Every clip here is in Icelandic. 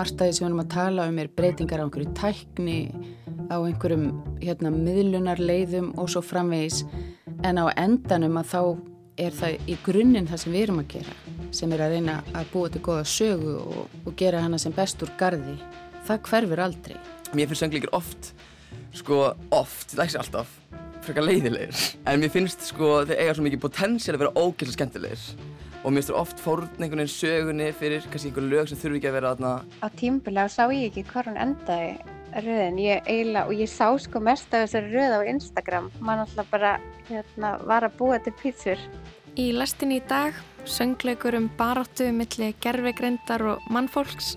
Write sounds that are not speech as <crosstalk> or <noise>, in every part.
margt að því sem við erum að tala um er breytingar á einhverju tækni, á einhverjum hérna, miðlunar leiðum og svo framvegis en á endanum að þá er það í grunninn það sem við erum að gera sem er að reyna að búa til goða sögu og, og gera hana sem best úr gardi. Það hverfur aldrei. Mér finnst söngleikir oft, sko oft, það er ekki alltaf, frekar leiðilegir. En mér finnst sko þeir eiga svo mikið potensiál að vera ógeðslega skemmtilegir. Og mér finnst það oft fórn einhvern veginn sögunni fyrir kannski einhver lög sem þurfi ekki að vera aðna. Á tímbilega sá ég ekki hvað hún endaði röðin, ég eiginlega, og ég sá sko mest af þessari röð á Instagram. Man alltaf bara hérna, var að búa til pítsur. Í lastin í dag söngleikur um baráttu millir gerfegreindar og mannfólks,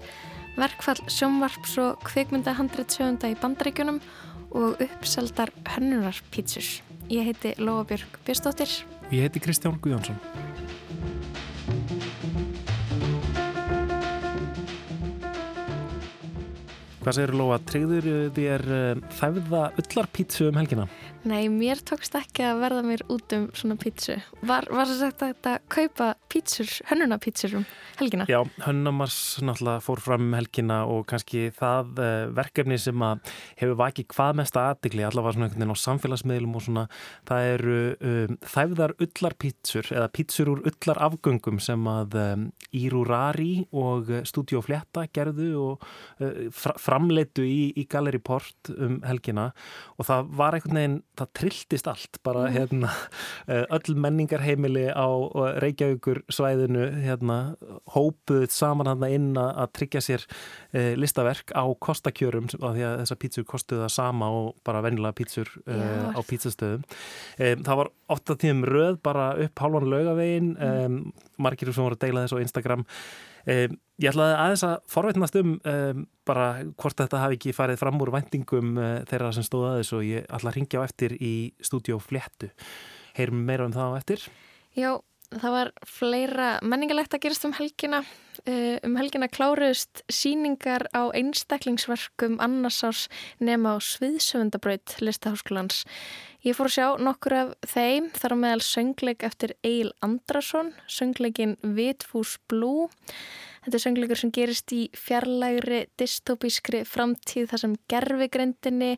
verkfall sjónvarps og kvikmynda handreitsöfunda í bandaríkunum og uppseldar hönnunarpítsur. Ég heiti Lóa Björg Björnsdóttir. Ég heiti Kristján Guðjónsson. Hvað segir Lóa, treyður þér þæfða öllarpítsu um helgina? Nei, mér tókst ekki að verða mér út um svona pítsu. Var, það sagt að þetta kaupa pítsur, hönnunapítsur um helgina? Já, hönnunamars náttúrulega fór fram um helgina og kannski það uh, verkefni sem að hefur vakið hvað mest aðdegli, allavega svona einhvern veginn á samfélagsmiðlum og svona, það eru um, þæfðar öllarpítsur eða pítsur úr öllarafgöngum sem að um, Írurari og Studio Fletta gerðu og uh, framleitu í, í Gallery Port um helgina og það var einhvern veginn það trilltist allt bara mm. hérna eh, öll menningarheimili á Reykjavíkur svæðinu hérna hópuð saman hann inn að tryggja sér e, listaverk á kostakjörum af því að þessa pítsur kostuða sama og bara vennilega pítsur e, á pítsastöðum e, það var 8 tíum röð bara upp hálfan lögavegin mm. margir sem voru að deila þessu á Instagram Um, ég ætlaði aðeins að forveitnast um, um bara hvort þetta hafi ekki farið fram úr vendingum uh, þeirra sem stóð aðeins og ég ætla að ringja á eftir í stúdíó Flettu. Heyrum meira um það á eftir? Já, það var fleira menningalegt að gerast um helgina. Uh, um helgina kláruðust síningar á einstaklingsverkum annarsás nema á Sviðsöfundabraut listaháskólans. Ég fór að sjá nokkur af þeim þar á meðal söngleik eftir Egil Andrason, söngleikin Vitfús Blú. Þetta er söngleikur sem gerist í fjarlægri dystopískri framtíð þar sem gerfigrendinni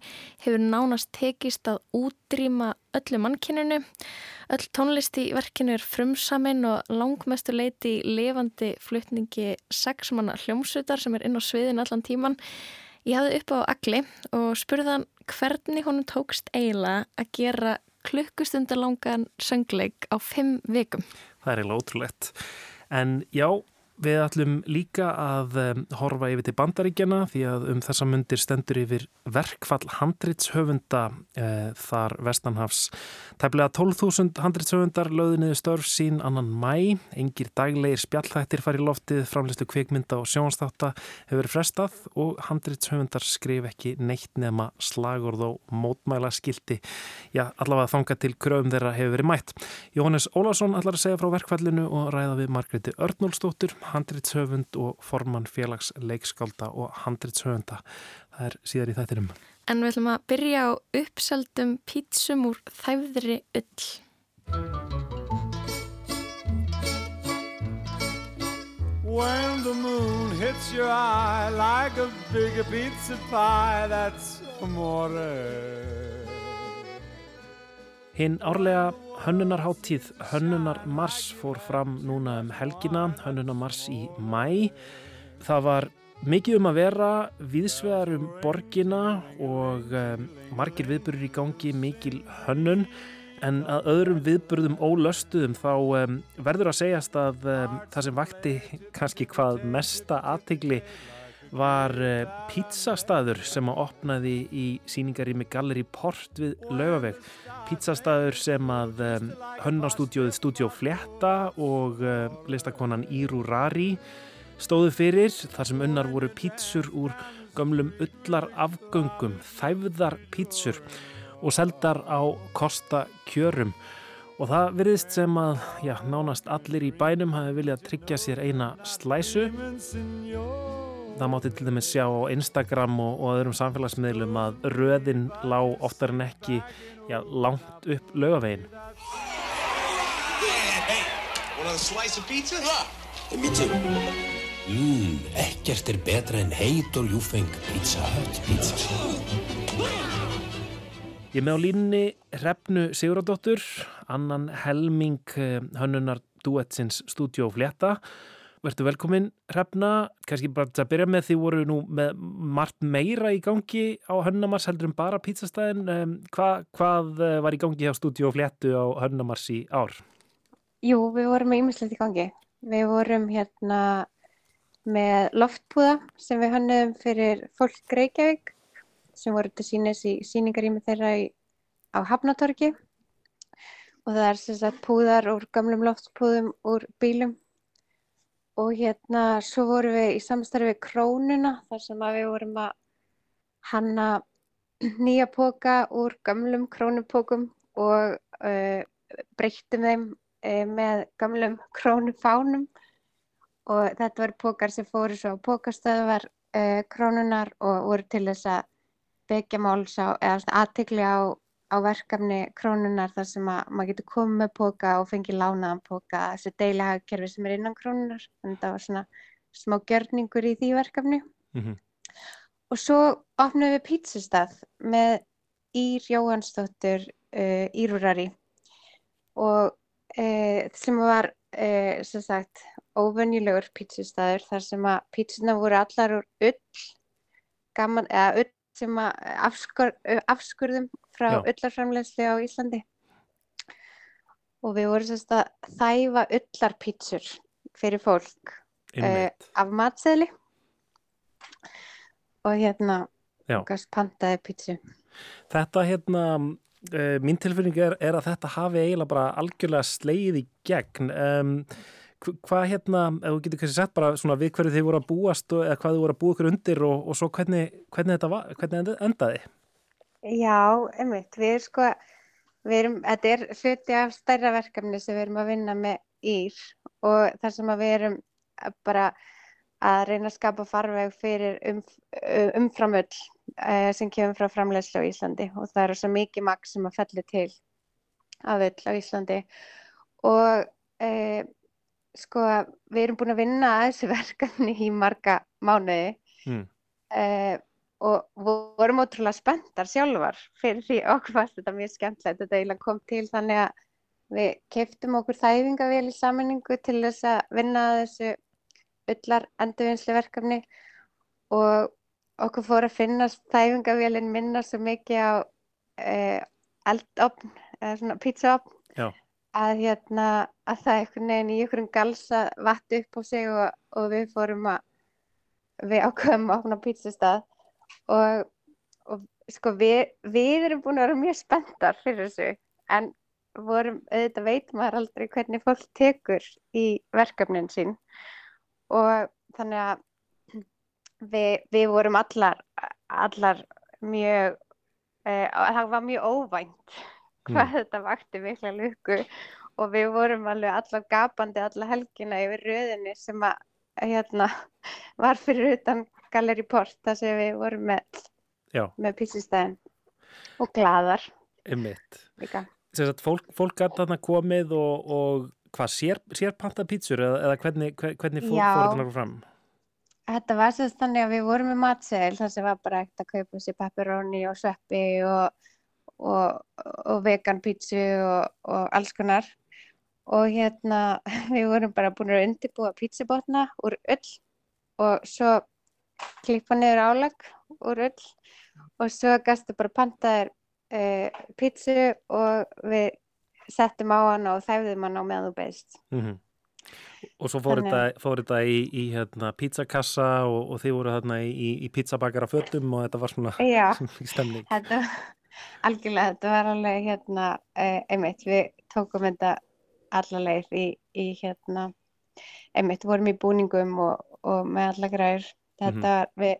hefur nánast tekist að útrýma öllu mannkininu. Öll tónlist í verkinu er frumsaminn og langmestu leiti levandi flutningi sexmanna hljómsutar sem er inn á sviðin allan tíman. Ég hafði upp á agli og spurði hann hvernig honum tókst eiginlega að gera klukkustundalangan söngleik á fimm vikum. Það er eiginlega ótrúlegt. En já, Við ætlum líka að horfa yfir til bandaríkjana því að um þessa myndir stendur yfir verkfall handritshöfunda uh, þar Vestanhafs. Tæplega 12.000 handritshöfundar löðu niður störf sín annan mæ. Engir daglegir spjallhættir fari loftið, framlistu kvikmynda og sjónastáta hefur frestað og handritshöfundar skrif ekki neitt nema slagurð og mótmæla skildi. Já, allavega þanga til kröfum þeirra hefur verið mætt. Jóhannes Ólásson ætlar að segja frá verkfallinu og ræða við Margreti Örnólstóttur handritshöfund og formann félags leikskálda og handritshöfunda. Það er síðar í þættinum. En við ætlum að byrja á uppseldum pítsum úr þæfðri ull. When the moon hits your eye like a big pizza pie that's amore Hinn árlega hönnunarháttíð Hönnunar Mars fór fram núna um helgina, Hönnunar Mars í mæ. Það var mikið um að vera, viðsvegar um borgina og um, margir viðburður í gangi, mikil hönnun. En að öðrum viðburðum ólöstuðum þá um, verður að segjast að um, það sem vakti kannski hvað mesta aðtegli var uh, pítsastaður sem að opnaði í síningarými Galleri Port við Laugaveg. Pítsastaður sem að um, hönnastúdjóðið Studio Fletta og uh, listakonan Íru Rari stóðu fyrir þar sem unnar voru pítsur úr gömlum öllar afgöngum, þæfðar pítsur og seldar á Kosta kjörum. Og það virðist sem að já, nánast allir í bænum hafi viljað tryggja sér eina slæsu Það mátti til dæmis sjá á Instagram og, og öðrum samfélagsmiðlum að röðin lág oftar en ekki já, langt upp lögavegin. Mmm, ekkert er betra en heit og ljúfeng Pizza Hut, Pizza. Ég með á línni Hrefnu Siguradóttur, annan helming eh, hönnunar duetsins Studio Fleta. Vertu velkomin Hrefna, kannski bara til að byrja með því voru nú með margt meira í gangi á Hönnamars heldur en bara pizzastæðin. Hva, hvað eh, var í gangi hjá Studio Fletu á Hönnamars í ár? Jú, við vorum með ýmislegt í gangi. Við vorum hérna með loftpúða sem við hannuðum fyrir fólk Reykjavík sem voru til sínis í síningarými þeirra í, á Hafnatorgi og það er sem sagt púðar úr gamlum loftpúðum úr bílum og hérna svo vorum við í samstarfi við Krónuna þar sem við vorum að hanna nýja póka úr gamlum krónupókum og uh, breyttum þeim uh, með gamlum krónufánum. Og þetta var pókar sem fóru svo á pókastöðvar uh, krónunar og voru til þess að byggja máls á, eða aðtikli á, á verkefni krónunar þar sem að maður getur komið með póka og fengið lánaðan póka, þessu deilihagkerfi sem er innan krónunar, þannig að það var svona smá gjörningur í því verkefni. Mm -hmm. Og svo opnum við pítsustaf með Ír Jóhannsdóttur uh, Írúrari og uh, sem var uh, sem sagt óvenjulegur pítsustafur þar sem að pítsuna voru allar úr ull, gaman, eða ull sem að afskur, afskurðum frá Já. ullarframlegslu á Íslandi og við vorum semst að þæfa ullarpítsur fyrir fólk uh, af matseðli og hérna gafst pantaði pítsu Þetta hérna, uh, mín tilfinning er, er að þetta hafi eiginlega bara algjörlega sleið í gegn. Um, hv- hvað hérna, ef þú getur kannski sett bara svona við hverju þið voru að búast og, eða hvað þið voru að búa ykkur undir og, og svo hvernig, hvernig þetta var, hvernig endaði? Já, einmitt, við erum sko við erum, þetta er hluti af stærra verkefni sem við erum að vinna með ír og þar sem að við erum bara að reyna að skapa farveg fyrir um, umframull uh, sem kemur frá framleiðslu á Íslandi. Og það eru svo mikið maks sem að felli til af ull á Íslandi. Og uh, sko við erum búin að vinna að þessu <laughs> verkefni í marga mánuði. Mm. uh, og vorum ótrúlega spenntar sjálfar fyrir því <laughs> okkur fannst þetta mjög skemmtilegt. Þetta eiginlega kom til þannig að við keftum okkur þæfingavél í sammenningu til þess að vinna að þessu ullar endurvinnslu verkefni og okkur fór að finnast þæfingavélin minna svo mikið á uh, eldofn eða svona pizzaofn Já. að hérna að það einhvern veginn í einhverjum galsa vatt upp á sig og, og við fórum að við ákveðum að opna pizzastað og, og sko við, við erum búin að vera mjög spenntar fyrir þessu en vorum, auðvitað veit maður aldrei hvernig fólk tekur í verkefnin sín. Og þannig að við, við vorum allar, allar mjög, eh, það var mjög óvænt <laughs> hvað þetta vakti mikla lukku. Og við vorum alveg allar gapandi alla helgina yfir röðinni sem að hérna <laughs> var fyrir utan Gallery Port þar sem við vorum með, með písistæðin og. Sem sagt, fólk, fólk gæti þarna komið og, og hvað, sér, sér pantað pítsur eða, eða hvernig, hve- hvernig fór, þetta fram? Þetta var sérst þannig að við vorum með matseðil þar sem var bara ekkert að kaupa sér pepperoni og sveppi og, og, og vegan pítsu og, og alls konar. Og hérna <laughs> við vorum bara búin að undirbúa pítsubotna úr ull og svo klippa niður álag úr ull og svo gastu bara pantaðir uh, pítsu og við settum á hann og þæfðum hann á meðan þú beðst. Mm Og svo fór þetta, í, í hérna, pizzakassa og, og þið voru þarna í, í, pizzabakara fötum og þetta var svona, Já. <laughs> stemning. Þetta, algjörlega, þetta var alveg hérna, uh, einmitt, við tókum þetta alla leið í, í hérna, einmitt, vorum í búningum og, og með alla græður. Þetta var, við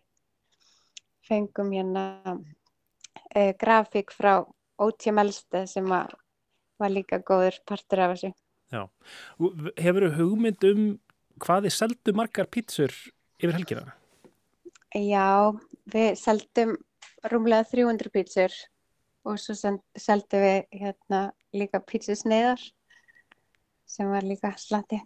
fengum hérna uh, grafík frá Ótja Melsteð sem var líka góður partur af þessu. Hefur hugmynd um hvað þið seldu margar pítsur yfir helgina? Já, við seldum rúmlega 300 pítsur og svo seldum við hérna líka pítsusneiðar sem var líka slatti.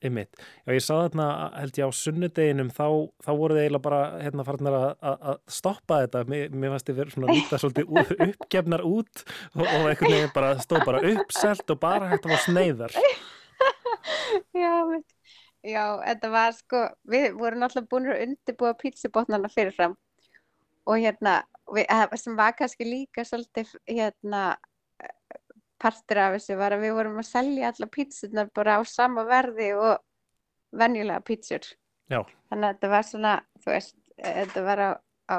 Einmitt. Já, ég sá þarna, held ég á sunnudeginum, þá, þá voru þið eiginlega bara hérna farnar að stoppa þetta. Mér, mér fannst þið verið svona líta svolítið uppgefnar út og, og einhvern veginn bara stóð bara uppselt og bara hægt að var sneiðar. Já, já, þetta var sko, við vorum alltaf búin að undirbúa pítsibotnarna fyrirfram og hérna, við, sem var kannski líka svolítið hérna partur af þessu var að við vorum að selja alla pítsunar bara á sama verði og venjulega pítsur Já. þannig að þetta var svona þú veist, þetta var á, á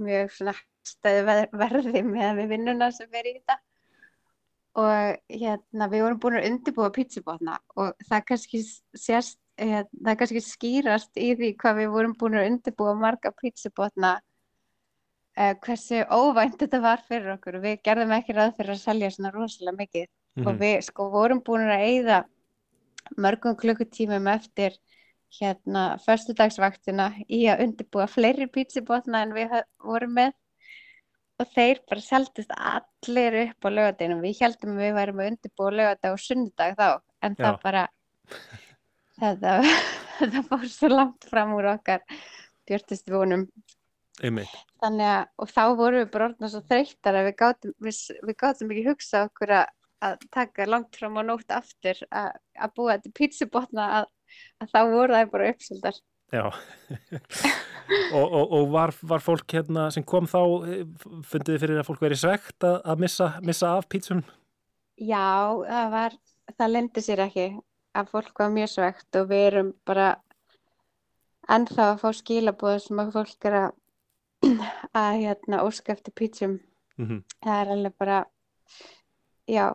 mjög svona stæði verði með við vinnuna sem fer í þetta og hérna við vorum búin að undirbúa pítsubotna og það kannski sérst hérna, það kannski skýrast í því hvað við vorum búin að undirbúa marga pítsubotna hversu óvænt þetta var fyrir okkur. Og við gerðum ekki ráð fyrir að selja svona rosalega mikið. Mm -hmm. og við sko vorum búin að eigða mörgum klukkutímum eftir hérna förstudagsvaktina í að undirbúa fleiri pítsibotna en við vorum með. Og þeir bara seldist allir upp á lögadeinum við heldum að við værum að undirbúa lögadag og sunnudag þá. En það Já. bara <laughs> þetta, þetta <laughs> fór svo langt fram úr okkar. Björnist vonum þannig að og þá vorum við bara orðin svo þreyttar að við gátum, við, við gátum ekki hugsa okkur að, að taka langt fram á nótt aftur að, að búa þetta pítsubotna að, að þá voru það bara uppsöldar Já. <laughs> Og, og, og var, var fólk hérna sem kom þá fundið þið fyrir að fólk verið svegt að missa, missa af pítsun? Já, það var það lendi sér ekki að fólk var mjög svegt og við erum bara ennþá að fá skilabóð sem að fólk er að að hérna óska eftir pítsum mm -hmm. það er alveg bara já,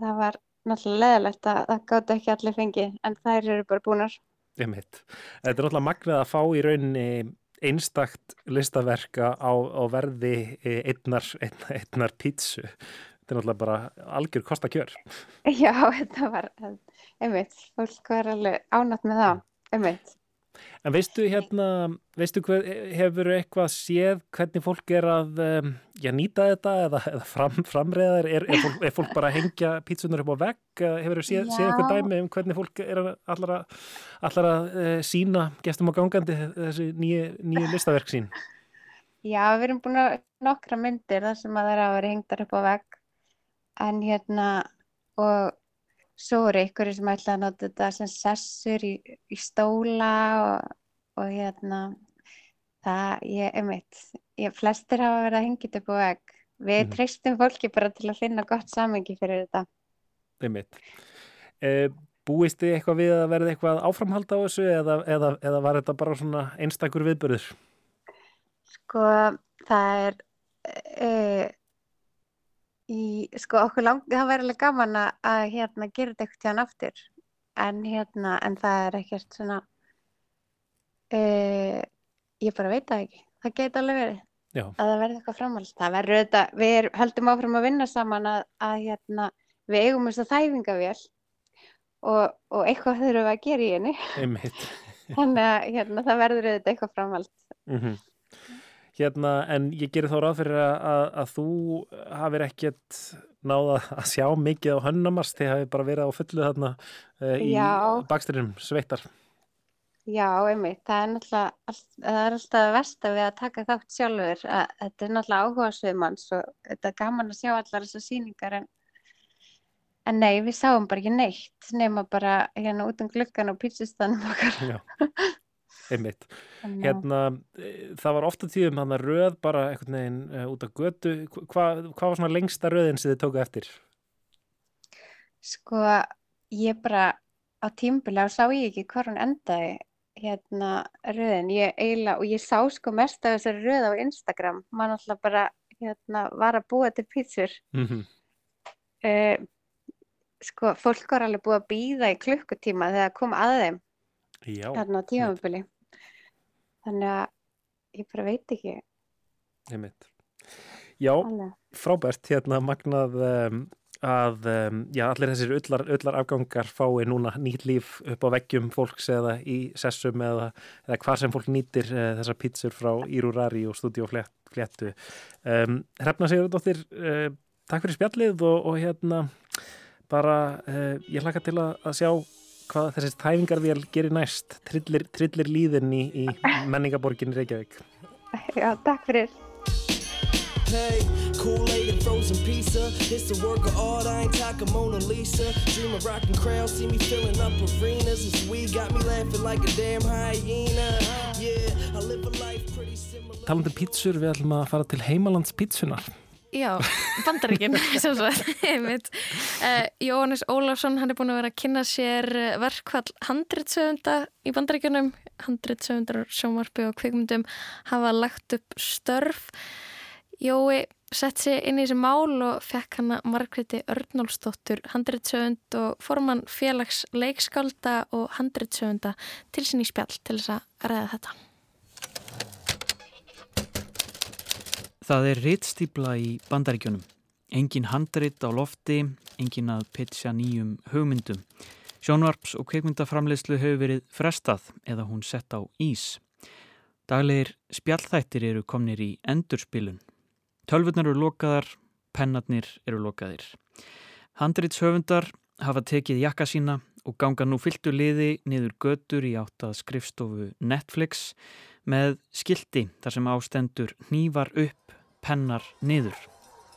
það var náttúrulega leðilegt að það gátt ekki allir fengi en þær eru bara búinar Þetta er náttúrulega magnað að fá í rauninni einstakt listaverka á, á verði einnar, einnar, einnar pítsu. Þetta er náttúrulega bara algjör kostakjör. <laughs> Já, þetta var einmitt, fólk var alveg ánætt með það einmitt En veistu hérna, veistu hvað, hefur eitthvað séð hvernig fólk er að um, já, nýta þetta eða, eða fram, framreiðar, er, er, fólk, er fólk bara að hengja pítsunar upp á vegg, hefur þú séð, séð eitthvað dæmi um hvernig fólk er allar að, allar að uh, sína gestum á gangandi þessi nýju listaverk sín? Já, við erum búin að nokkra myndir þar sem að það er að vera hengtar upp á vegg. En hérna og svo eru ykkur sem ætla að nota þetta sem sessur í, í stóla og, og hérna það, ég, einmitt ég, flestir hafa verið að hengja þetta á vegg við mm. treystum fólki bara til að finna gott samengi fyrir þetta Einmitt e, Búist þið eitthvað við að verði eitthvað áframhald á þessu eða, eða, eða var þetta bara svona einstakur viðbörður? Sko, það er e, í, sko okkur langt, það væri alveg gaman að, að hérna gera þetta eitthvað tjáðan aftur. En hérna, en það er ekkert svona uh, ég bara veit það ekki. Það geti alveg verið. Já. að það verði eitthvað framhald. Það verður þetta, við höldum áfram að vinna saman að, að hérna, við eigum þess að þæfinga vel og, og eitthvað þurfum að gera í henni. <laughs> Þannig að hérna, það verður þetta eitthvað framhald. Mm -hmm. Hérna, en ég gerir þá ráð fyrir að, að þú hafið ekkert náða að sjá mikið á hönnamars þegar hafið bara verið á fullu þarna uh, í baksturinnum sveittar. Já, einmitt. Það er náttúrulega, það er alltaf verst að við að taka þátt sjálfur. Að, þetta er náttúrulega áhuga sveimanns og þetta er gaman að sjá allar þessar síningar en, en nei, við sáum bara ekki neitt nema bara hérna út um glukkan og pítsustanum okkar. <laughs> <laughs> Einmitt. Hérna, e, það var ofta tíðum hann að röð bara einhvern veginn uh, út af götu. Hva, hvað var svona lengsta röðin sem þið tóku eftir? Sko ég bara á tímbilega sá ég ekki hvað hún endaði hérna röðin. Ég eiginlega, og ég sá sko mest af þessari röð á Instagram. Mann alltaf bara hérna var að búa til pítsur. Mm -hmm. uh, sko fólk var alveg búið að býða í klukkutíma þegar kom að þeim. Já, hérna á tímafjöli þannig að ég bara veit ekki Einmitt. Já, Allega. frábært hérna magnað um, að um, já, allir þessir öllar, öllar afgangar fái núna nýtt líf upp á veggjum fólks eða í sessum eða, eða hvað sem fólk nýtir uh, þessar pítsur frá Írurari og Studio Fléttu um, Hrefna Sigurðardóttir uh, takk fyrir spjallið og, og hérna bara uh, ég hlaka til að, að sjá hvað þessi tæfingarvél gerir næst, trillir, trillir líðin í, í menningaborgin Reykjavík. Já, takk fyrir. Hey, Kool-Aid and frozen pizza. It's a work of art, I ain't talking Mona Lisa. Dream of rocking crowds, see me filling up arenas. It's we got me laughing like a damn hyena. Yeah, I live a life pretty similar. Talandi um pítsur, við ætlum að fara til heimalands pítsunar. Já, bandaríkinn. <laughs> Uh, Jóhannes Ólafsson, hann er búin að vera að kynna sér verkvall handritsöfunda í bandaríkunum. Handritsöfundar, sjómarfi og kvikmyndum hafa lagt upp störf. Jói sett sér inn í þessi mál og fekk hann að Margréti Örnólfsdóttur handritsöfund og formann félags leikskálda og handritsöfunda til sín í spjall til þess að ræða þetta. Það er rittstýpla í bandaríkjunum. Engin handrit á lofti, engin að pitcha nýjum hugmyndum. Sjónvarps og kveikmyndaframleyslu hefur verið frestað eða hún sett á ís. Daglegir spjallþættir eru komnir í endurspilun. Tölvurnar eru lokaðar, pennarnir eru lokaðir. Handritshöfundar hafa tekið jakka sína og ganga nú fylltu liði niður götur í áttað skrifstofu Netflix með skildi þar sem ástendur hnívar upp, pennar niður.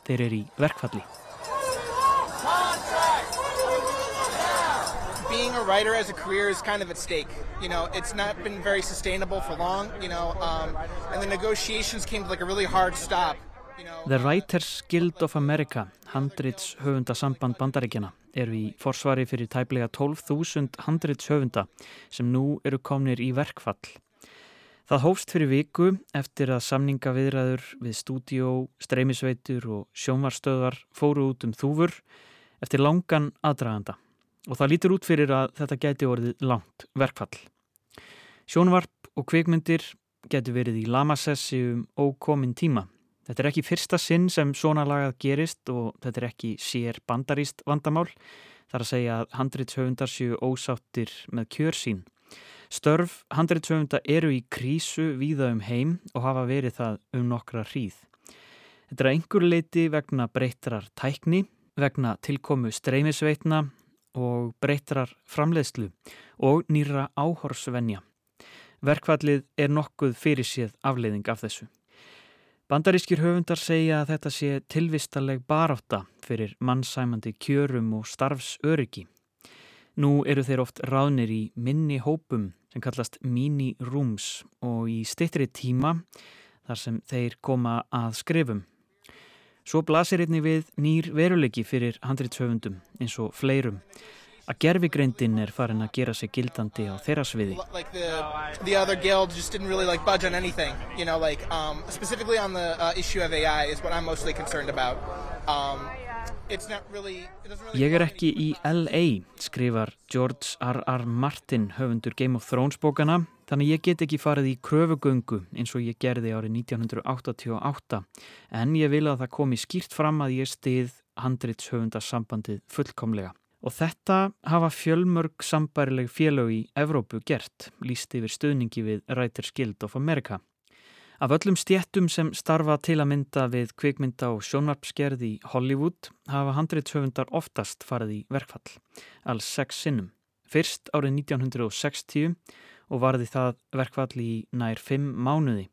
Þeir eru í verkfalli. Being a writer as a career is kind of at stake. You know, it's not been very sustainable for long, you know, um, and the negotiations came to like a really hard stop. The Writers Guild of America, handrits höfundasamband bandaríkjana, eru í forsvari fyrir tæplega 12.000 handrits höfunda sem nú eru komnir í verkfall. Það hófst fyrir viku eftir að samninga viðræður við stúdíó, streymisveitur og sjónvarstöðar fóru út um þúfur eftir langan aðdraganda og það lítur út fyrir að þetta gæti orðið langt verkfall. Sjónvarp og kvikmyndir geti verið í lamasessi um ókomin tíma Þetta er ekki fyrsta sinn sem svona lagað gerist og þetta er ekki sér bandaríst vandamál. Það er að segja að handrýtshöfundar séu ósáttir með kjör sín. Störf handrýtshöfunda eru í krísu víða um heim og hafa verið það um nokkra hríð. Þetta er einhver leiti vegna breytrar tækni, vegna tilkomu streymisveitna og breytrar framleiðslu og nýra áhorsvenja. Verkvallið er nokkuð fyrir séð afleiðing af þessu. Bandarískir höfundar segja að þetta sé tilvistaleg barátta fyrir mannsæmandi kjörum og starfsöryggi. Nú eru þeir oft ráðnir í minni hópum sem kallast mini-rooms og í stittri tíma þar sem þeir koma að skrifum. Svo blasir einni við nýr veruleiki fyrir handrýtshöfundum eins og fleirum að gerfigreindin er farin að gera sig gildandi á þeirra sviði. Like the, the other guild just didn't really like budge on anything, you know, like um, specifically on the uh, issue of AI is what I'm mostly concerned about. Um, Ég er ekki í LA, skrifar George R. R. Martin, höfundur Game of Thrones bókana, þannig ég get ekki farið í kröfugöngu eins og ég gerði árið 1988, en ég vil að það komi skýrt fram að ég stið handritshöfundarsambandið fullkomlega. Og þetta hafa fjölmörg sambærileg félög í Evrópu gert, líst yfir stöðningi við Writers Guild of America. Af öllum stjettum sem starfa til að mynda við kvikmynda og sjónvarpsgerð í Hollywood hafa handreitshöfundar oftast farið í verkfall, alls sex sinnum. Fyrst árið 1960 og varði það verkfall í nær fimm mánuði.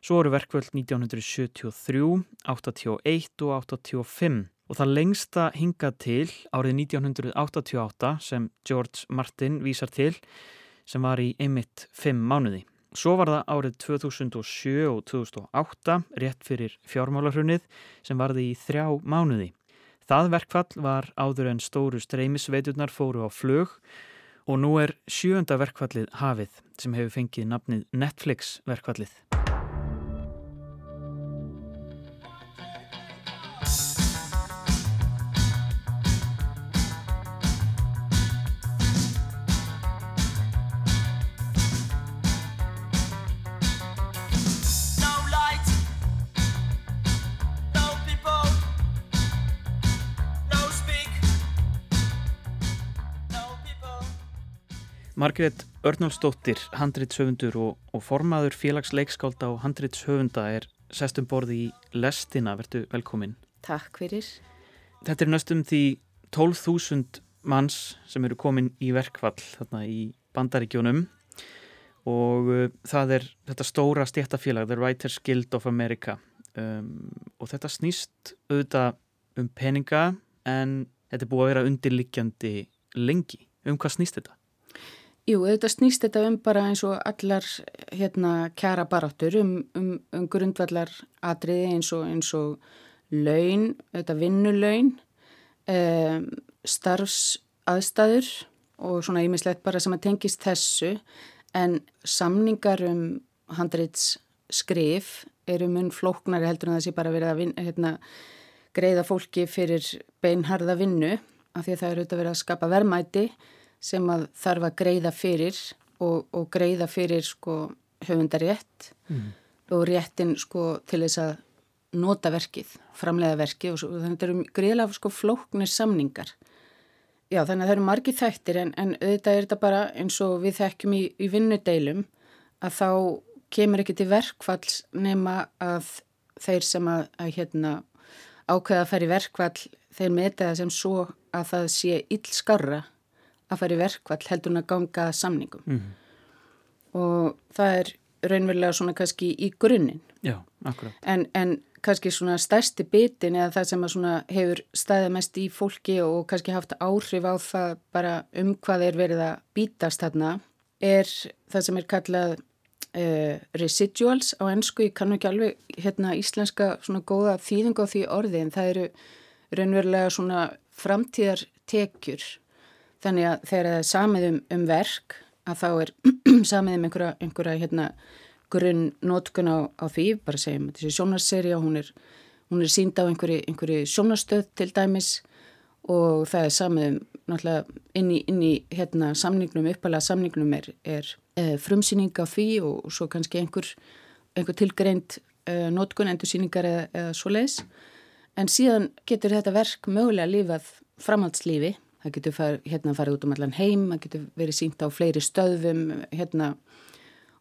Svo voru verkvöld 1973, 81 og 85 og það lengsta hingað til árið 1988 sem George Martin vísar til sem var í einmitt fimm mánuði. Svo var það árið 2007 og 2008 rétt fyrir fjármálarhunnið sem varði í þrjá mánuði. Það verkfall var áður en stóru streymisveiturnar fóru á flög og nú er sjönda verkfallið hafið sem hefur fengið nafnið Netflix verkfallið. Margret Örnálsdóttir, handritshöfundur og, og formaður félagsleikskálda og handritshöfunda er sestum borði í lestina, verðu velkomin. Takk fyrir. Þetta er næstum því 12.000 manns sem eru komin í verkfall þarna í bandaríkjónum og uh, það er þetta stóra stjættafélag, The Writers Guild of America um, og þetta snýst auðvitað um peninga en þetta er búið að vera undirliggjandi lengi. Um hvað snýst þetta? Jú, þetta snýst þetta um bara eins og allar hérna kjara baráttur um, um, um grundvallar atriði eins og, eins og laun, þetta vinnulaun, um, starfsaðstæður og svona ímislegt bara sem að tengist þessu. En samningar um handreits skrif eru mun flóknari heldur en það sé bara verið að vinna, hérna, greiða fólki fyrir beinharða vinnu af því að það eru auðvitað verið að skapa verðmæti sem að þarf að greiða fyrir og, og greiða fyrir sko höfundarétt mm. og réttin sko til þess að nota verkið, framlega verkið og, svo, og þannig að þetta eru greiðlega sko flóknir samningar. Já þannig að það eru margi þættir en, en auðvitað er þetta bara eins og við þekkjum í, í vinnudeilum að þá kemur ekki til verkfalls nema að þeir sem að, að hérna ákveða að í verkvall þeir meta það sem svo að það sé ill skarra að fara í verkvall heldur hún að ganga samningum. Mm -hmm. og það er raunverulega svona kannski í grunninn. En, en kannski svona stærsti bitin eða það sem að svona hefur staðið mest í fólki og kannski haft áhrif á það bara um hvað er verið að bítast þarna er það sem er kallað Uh, residuals á ennsku, ég kannu ekki alveg hérna íslenska svona góða þýðing á því orði en það eru raunverulega svona framtíðartekjur þannig að þegar það er samið um, um verk að þá er <clears throat> samið um einhverja, einhverja hérna grunn nótkun á, á því, bara segjum þessi sjónarserja, hún er, hún er sínd á einhverju, einhverju sjónarstöð til dæmis og það er samið um náttúrulega inn í, inn í hérna samningnum, uppalega samningnum er, er e, frumsýning á því og, og svo kannski einhver, einhver tilgreint e, nótkun, endur síningar eða, eða svo leiðs. En síðan getur þetta verk mögulega lífað framhaldslífi. Það getur far, hérna, farið út um allan heim, það getur verið sínt á fleiri stöðum hérna,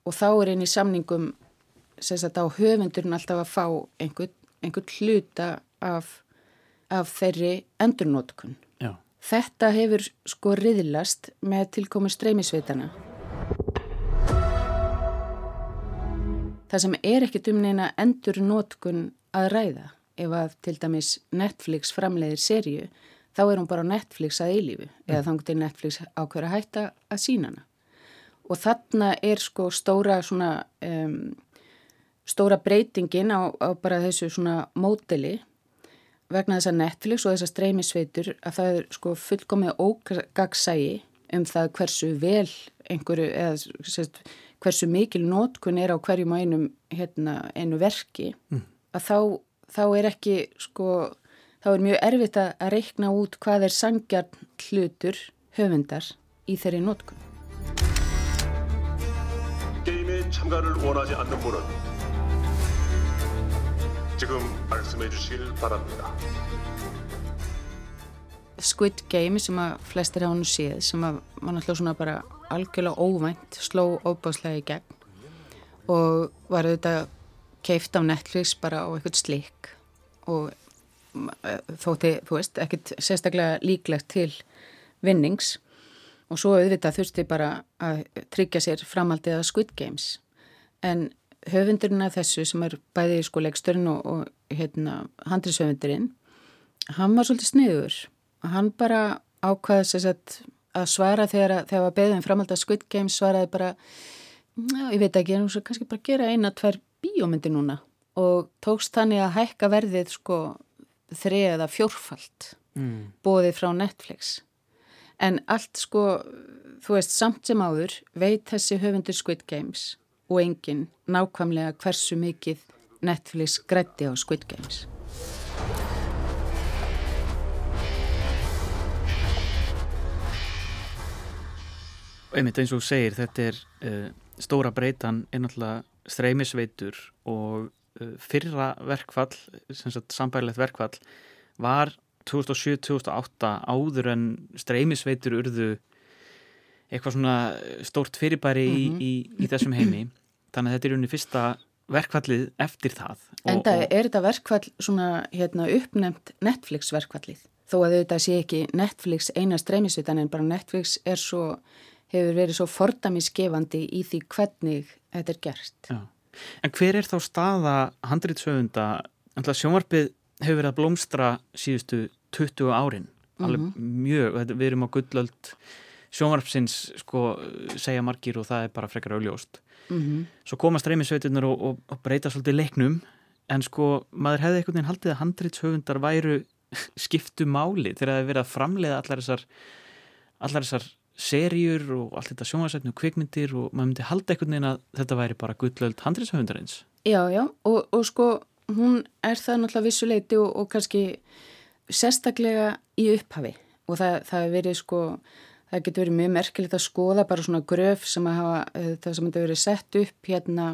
og þá er einn í samningum sagt, á höfundurinn alltaf að fá einhvern, einhvern hluta af, af þeirri endurnótkun. Já. Þetta hefur sko riðlast með tilkomi streymisveitana. Það sem er ekkit um neina endur nótkun að ræða. Ef að til dæmis Netflix framleiðir serju, þá er hún bara Netflix að eilífu. Mm. Eða þannig til Netflix ákveður að hætta að sína hana. Og þarna er sko stóra svona, um, stóra breytingin á, á bara þessu svona móteli vegna þess að Netflix og þessar streymisveitur að það er sko fullkomið ógagsægi um það hversu vel einhverju eða sérst hversu mikil nótkun er á hverjum og einum hérna, einu verki mm. að þá, þá er ekki sko, þá er mjög erfitt að reikna út hvað er sangjarn hlutur höfundar í þeirri nótkunn. Squid Game sem að flestir á hún séð sem að mann alltaf svona bara algjörlega óvænt sló óbáslega í gegn og var auðvitað keift á Netflix bara á eitthvað slik og þótti, þú veist, ekkert sérstaklega líklegt til vinnings. Og svo auðvitað þurfti bara að tryggja sér framaldið að Squid Games. En höfundurinn af þessu sem er bæði sko leiksturinn og, og hérna handrisöfundurinn hann var svolítið sniður. Hann bara ákvaði sér að að svara þegar það var beðin framhald að Squid Games svaraði bara já, ég veit ekki, kannski bara gera eina, tver bíómyndi núna. Og tókst þannig að hækka verðið sko þrið eða fjórfald mm. bóðið frá Netflix en allt sko þú veist, samt sem áður veit þessi höfundur Squid Games og enginn nákvæmlega hversu mikið Netflix grætti á Squid Games Einmitt eins og segir, þetta er uh, stóra breytan er náttúrulega streymisveitur og fyrra verkfall, sambærilegt verkfall var 2007-2008 áður en streymisveitur urðu eitthvað svona stórt fyrirbæri mm -hmm. í, í, í þessum heimi. Þannig að þetta er unni fyrsta verkfallið eftir það. En það er þetta verkfall svona hérna, uppnefnt Netflix verkfallið þó að þetta sé ekki Netflix eina streymisvitan en bara Netflix er svo, hefur verið svo fordamiskefandi í því hvernig þetta er gert. Já. En hver er þá staða handrýtsöfunda? Sjónvarpið hefur verið að blómstra síðustu 20 árin, alveg mm -hmm. mjög, við erum á gullöld sjónvarpsins sko segja margir og það er bara frekar auðljóst. Mm -hmm. Svo koma streymisveiturnar og, og, og breyta svolítið leiknum en sko maður hefði einhvern veginn haldið að handrýtshöfundar væru <laughs> skiptu máli þegar það er verið að framleiða allar þessar allar þessar serjur og allt þetta sjónvarsætnu kvikmyndir og maður myndi halda einhvern veginn að þetta væri bara gullöld handriðshöfundarins. Já, já og, og sko hún er það náttúrulega vissuleiti og, og kannski sérstaklega í upphafi og það, það er verið sko það getur verið mjög merkilegt að skoða bara svona gröf sem að hafa eh, það sem hefur verið sett upp hérna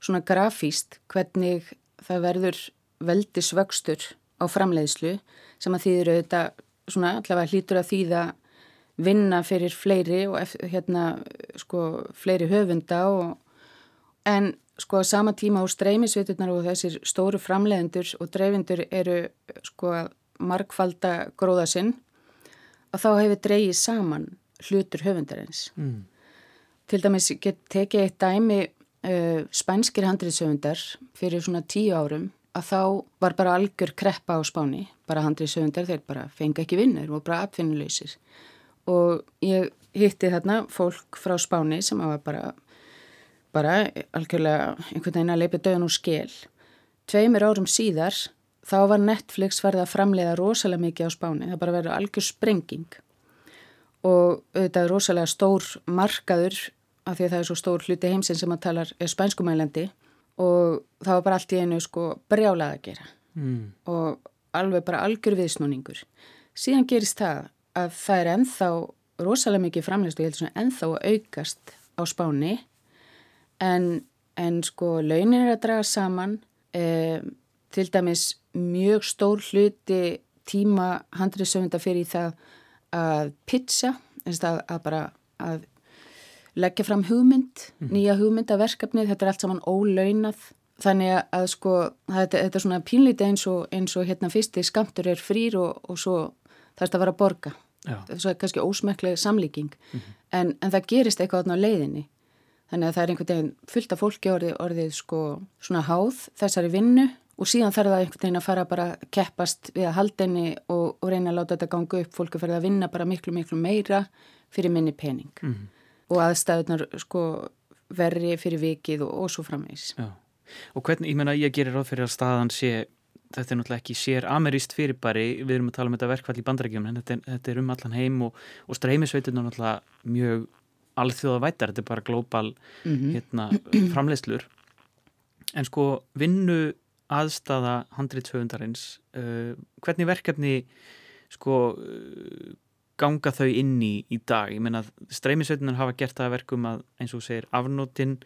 svona grafíst hvernig það verður veldi svöxtur á framleiðslu sem að þýðir auðvitað svona allavega hlýtur að þýða vinna fyrir fleiri og hérna sko fleiri höfunda og en sko að sama tíma á streymisviturnar og þessir stóru framlegendur og dreifindur eru sko markfalda gróða sinn að þá hefur dreigið saman hlutur höfundarins. Mm. Til dæmis get tekið eitt dæmi uh, spænskir handriðsöfundar fyrir svona tíu árum að þá var bara algjör kreppa á spáni, bara handriðsöfundar þeir bara fengi ekki vinnur og bara apfinnuleysir og ég hitti þarna fólk frá Spáni sem var bara, bara algjörlega einhvern veginn að leipa döðun úr skil. Tveimir árum síðar þá var Netflix farið að framleiða rosalega mikið á Spáni, það bara verið algjör sprenging og auðvitað rosalega stór markaður af því að það er svo stór hluti heimsinn sem að talar spænskumælandi og það var bara allt í einu sko brjálað að gera mm. og alveg bara algjör viðsnúningur. Síðan gerist það að það er enþá rosalega mikið framlegst og ég held svona enþá að aukast á spáni. En, en sko launin er að draga saman eh, til dæmis mjög stór hluti tíma handriðsöfunda fyrir það að pizza, að, að bara að leggja fram hugmynd, mm. nýja hugmynd af verkefnið, þetta er allt saman ólaunað. Þannig að sko þetta, þetta er svona pínlítið eins og, eins og hérna fyrsti skamtur er frýr og, og svo þarf þetta að vera að borga þess að kannski ósmeklega samlíking mm -hmm. en, en það gerist eitthvað á leiðinni þannig að það er einhvern veginn fullt af fólki orðið, orðið sko svona háð þessari vinnu og síðan þarf það einhvern veginn að fara bara að keppast við að haldinni og, og reyna að láta þetta ganga upp fólki fyrir að vinna bara miklu miklu meira fyrir minni pening mm -hmm. og aðstæðunar sko verri fyrir vikið og, og svo framvegs Já. Og hvernig, ég menna ég gerir ráð fyrir að staðan sé þetta er náttúrulega ekki sér ameríst fyrirbæri, við erum að tala um þetta verkvall í bandarækjum en þetta, þetta er um allan heim og, og streymisveitin er náttúrulega mjög alþjóða vætar, þetta er bara glóbal mm -hmm. hérna, framleiðslur. En sko vinnu aðstafa handriðshöfundarins uh, hvernig verkefni sko uh, ganga þau inn í í dag, ég menna streymisveitinar hafa gert það verkum að eins og segir afnótin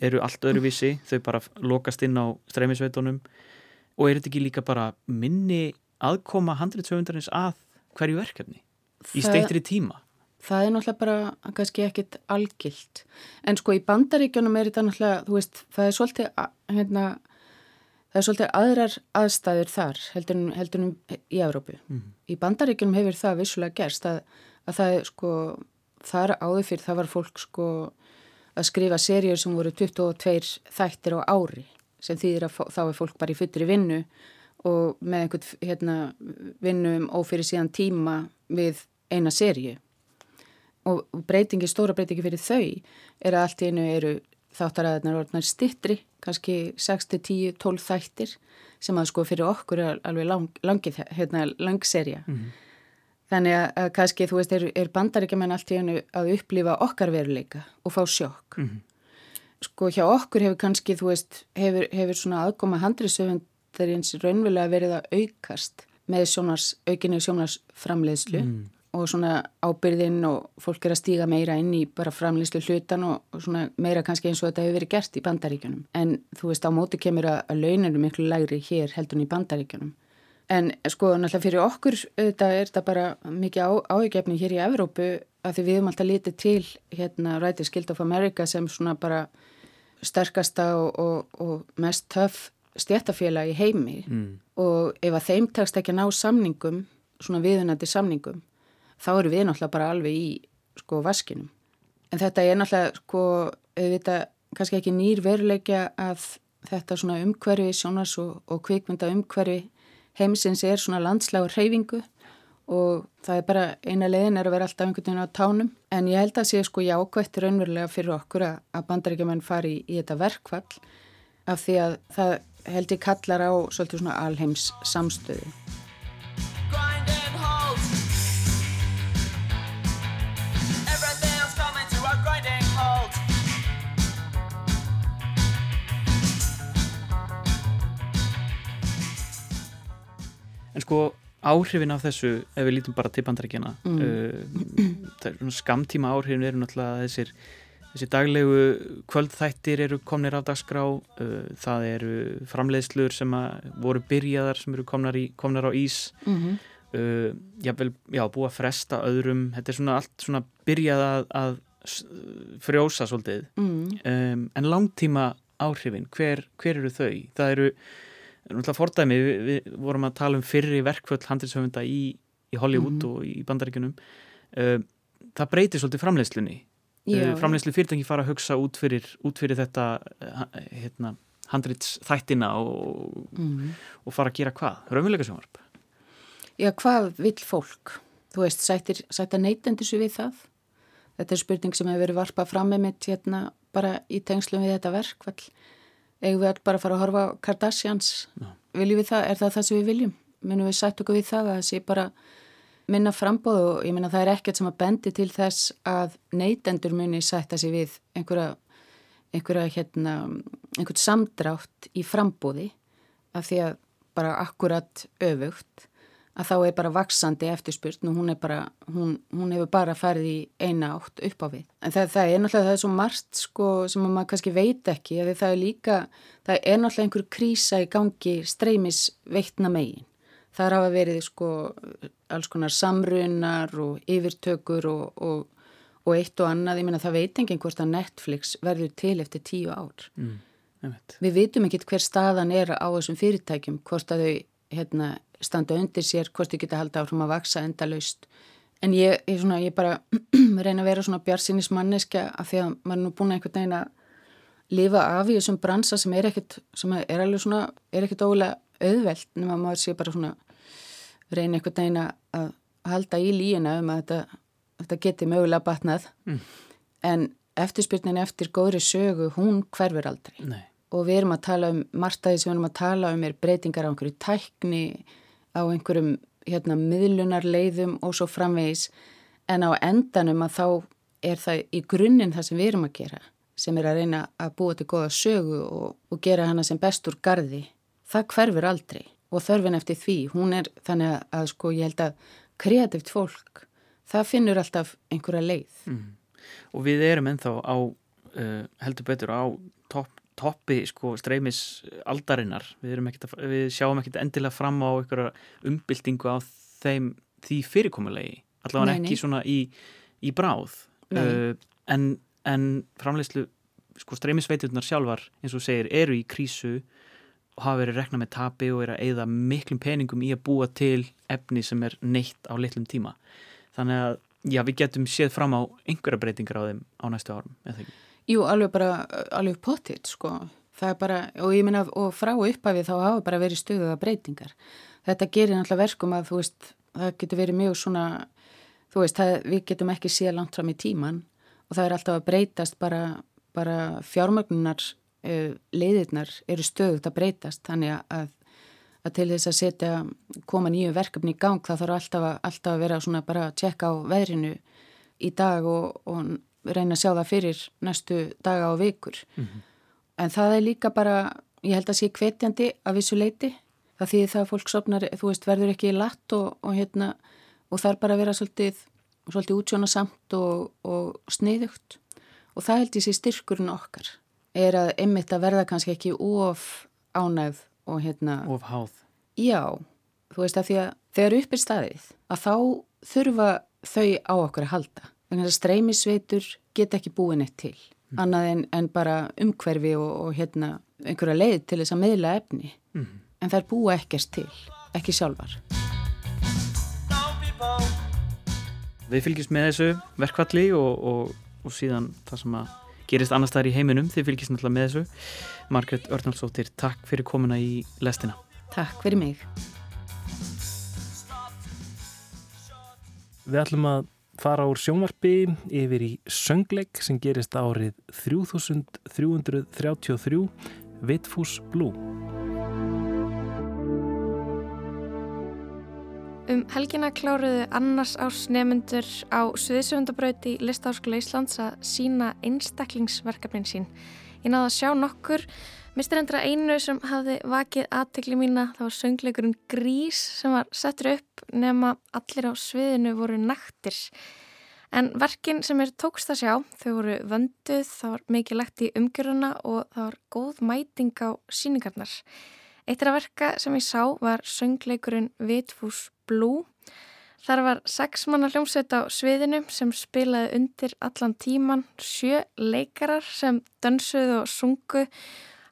eru allt öruvísi, þau bara lokast inn á streymisveitunum og er þetta ekki líka bara minni aðkoma handritsöfundarins að hverju verkefni í steittri tíma? Það er náttúrulega bara kannski ekkit algilt en sko í bandaríkjónum er þetta náttúrulega þú veist, það er svolítið hérna, það er svolítið aðrar aðstæður þar heldur, heldur í Európu. Mm. Í bandaríkjónum hefur það vissulega gerst að, að það er sko, þar áður fyrir það var fólk sko að skrifa serjur sem voru 22 þættir á ári sem þýðir að þá er fólk bara í fullri vinnu og með einhvern hérna, vinnu um ófyrir síðan tíma við eina sériu og breytingi, stóra breytingi fyrir þau er að allt í einu eru þáttaræðarnar orðnar stittri, kannski 6, 10, 12 þættir sem að sko fyrir okkur er alveg lang, langið, hérna, langserja. Mm -hmm. Þannig að, að kannski, þú veist, er, er bandaríkjaman allt í einu að upplifa okkar veruleika og fá sjokk. Mm -hmm sko hjá okkur hefur kannski, þú veist, hefur, hefur svona aðgóma handriðsöfundarins raunverulega verið að aukast með sjónars, aukinni sjónarsframleiðslu mm. og svona ábyrðin og fólk er að stíga meira inn í bara framleiðslu hlutan og, og svona meira kannski eins og þetta hefur verið gert í bandaríkjunum. En þú veist, á móti kemur að, að launinu miklu lægri hér heldur en í bandaríkjunum. En sko náttúrulega fyrir okkur þetta er þetta bara mikið áhugjefni hér í Evrópu að því við höfum alltaf litið til hérna Writers Guild of America sem svona bara sterkasta og, og, og mest töff stjættafélag í heimi mm. og ef að þeim tekst ekki að ná samningum svona viðunandi samningum þá eru við náttúrulega bara alveg í sko vaskinum. En þetta er náttúrulega sko, auðvitað kannski ekki nýr veruleikja að þetta svona umhverfi, sjónas og, og kvikmynda umhverfi heimsins er svona landsláður hreyfingu og það er bara eina leiðin er að vera alltaf einhvern veginn á tánum. En ég held að sé sko jákvætt raunverulega fyrir okkur að, að bandaríkjumenn fari í, í þetta verkvall af því að það held ég kallar á svolítið svona alheims samstöðu. En sko áhrifin af þessu, ef við lítum bara til bandarækjana mm. uh, skamtíma áhrifin eru náttúrulega þessir þessi daglegu kvöldþættir eru komnir af dagskrá uh, það eru framleiðslur sem voru byrjaðar sem eru komnar, í, komnar á ís mm -hmm. uh, jável, já, búið að fresta öðrum, þetta er svona allt svona byrjað að, að frjósa svolítið mm. um, en langtíma áhrifin, hver, hver eru þau? Það eru náttúrulega fordæmi, við, við vorum að tala um fyrri verkföll handilshöfunda í, í Hollywood mm. og í bandaríkunum uh, það breytir svolítið framleiðslunni uh, framleiðslu fyrirtæki fara að hugsa út fyrir, út fyrir þetta uh, hérna, handritsþættina og, mm. og fara að gera hvað? Raumuleika sjónvarp? Já, hvað vil fólk? Þú veist, sættir, sættar neytendur svo við það? Þetta er spurning sem hefur verið varpað fram með mitt hérna bara í tengslum við þetta verkvall eigum við all bara að fara að horfa Kardashians? Já. viljum við það, er það það sem við viljum? Minnum við sætt okkur við það að sé bara minna frambóð og ég minna það er ekkert sem að bendi til þess að neytendur muni sætta sig við einhverja einhverja hérna einhvert samdrátt í frambóði af því að bara akkurat öfugt að þá er bara vaksandi eftirspurn og hún, bara, hún, hún hefur bara farið í eina átt upp á við. En það, það er náttúrulega það er svo margt sko, sem maður kannski veit ekki, það er líka, það er náttúrulega einhver krísa í gangi streymis veitna megin. Það að hafa verið sko alls konar samrunar og yfirtökur og, og, og eitt og annað, ég menna það veit enginn hvort að Netflix verður til eftir tíu ár. Mm, Við vitum ekki hver staðan er á þessum fyrirtækjum, hvort að þau hérna standa undir sér hvort þið geta haldið áfram að vaksa endalaust en ég, ég, svona, ég bara <clears throat> reyna að vera svona bjarsinis manneska af því að maður er nú búin að einhvern veginn að lifa af í þessum bransa sem er ekkert, sem er alveg svona er ekkert ógulega auðvelt nema maður sé bara svona reyna einhvern veginn að halda í líina um að þetta, þetta geti mögulega batnað mm. en eftirspyrnin eftir góðri sögu hún hverfur aldrei Nei. og við erum að tala um margtaði sem við erum að tala um er breytingar á einhverju tækni á einhverjum hérna, miðlunarleiðum og svo framvegis en á endanum að þá er það í grunninn það sem við erum að gera sem er að reyna að búa til goða sögu og, og gera hana sem bestur gardi. Það hverfur aldrei og þörfin eftir því, hún er þannig að, að sko ég held að kreatíft fólk, það finnur alltaf einhverja leið. Mm. Og við erum ennþá á, uh, heldur betur á toppi sko streymis aldarinnar. Við, ekkit, við sjáum ekkert endilega fram á einhverja umbyltingu á þeim því fyrirkomulegi allavega ekki svona í, í bráð. Uh, en, en framleyslu sko streymisveiturnar sjálfar eins og segir eru í krísu og hafa verið rekna með tapi og er að eigða miklum peningum í að búa til efni sem er neitt á litlum tíma. Þannig að já við getum séð fram á einhverja breytingar á þeim á næstu árum eða ekki Jú, alveg bara, alveg pottitt sko. Það er bara, og ég minna, og frá upphafið þá hafa bara verið stöðuða breytingar. Þetta gerir náttúrulega verkum að, þú veist, það getur verið mjög svona, þú veist, það, við getum ekki séð langt fram í tíman og það er alltaf að breytast bara, bara fjármögnunar uh, leiðirnar eru stöðuð að breytast, þannig að, að til þess að setja, koma nýju verkefni í gang, það þarf alltaf að, alltaf að vera svona bara að tjekka á veðrinu í dag og, og reyna að sjá það fyrir næstu daga og vikur. Mm -hmm. En það er líka bara, ég held að sé kvetjandi af þessu leiti. Það þýðir það að fólk sopnar, þú veist, verður ekki í latt og, og hérna, og er bara að vera svolítið, svolítið útsjónasamt og, og sniðugt. Og það held ég sé styrkurinn okkar. Er að einmitt að verða kannski ekki of ánægð og hérna... Of háð. Já, þú veist að að þegar upp er staðið, að þá þurfa þau á okkur að halda Þannig að streymisveitur get ekki búin eitt til, mm. annað en, en bara umhverfi og, og hérna einhverja leið til þess að meðla efni. Mm. En það er búa ekkert til, ekki sjálfar. Við fylgjumst með þessu verkvalli og, og, og síðan það sem að gerist annars þar í heiminum. Þið fylgjast náttúrulega með þessu. Margret Örnálsdóttir, takk fyrir komuna í lestina. Takk fyrir mig. Við ætlum að fara úr sjónvarpi yfir í söngleik sem gerist árið 3333 Vitfús Blue. Um helgina kláruðu annars árs nefnendur á Suðsöfundabraut í Listáskóla Íslands að sína einstaklingsverkefnin sín. Ég náðu að sjá nokkur, mistur endra einu sem hafði vakið aðtekli mína, það var söngleikurinn Grís sem var settur upp nema allir á sviðinu voru naktir. En verkin sem er tókst að sjá, þau voru vönduð, það var mikið lagt í umgjöruna og það var góð mæting á síningarnar. Eitt af verka sem ég sá var söngleikurinn Vitfús Blue. Þar var sex manna hljómsveit á sviðinu sem spilaði undir allan tíman, sjö leikarar sem dönsuðu og sungu.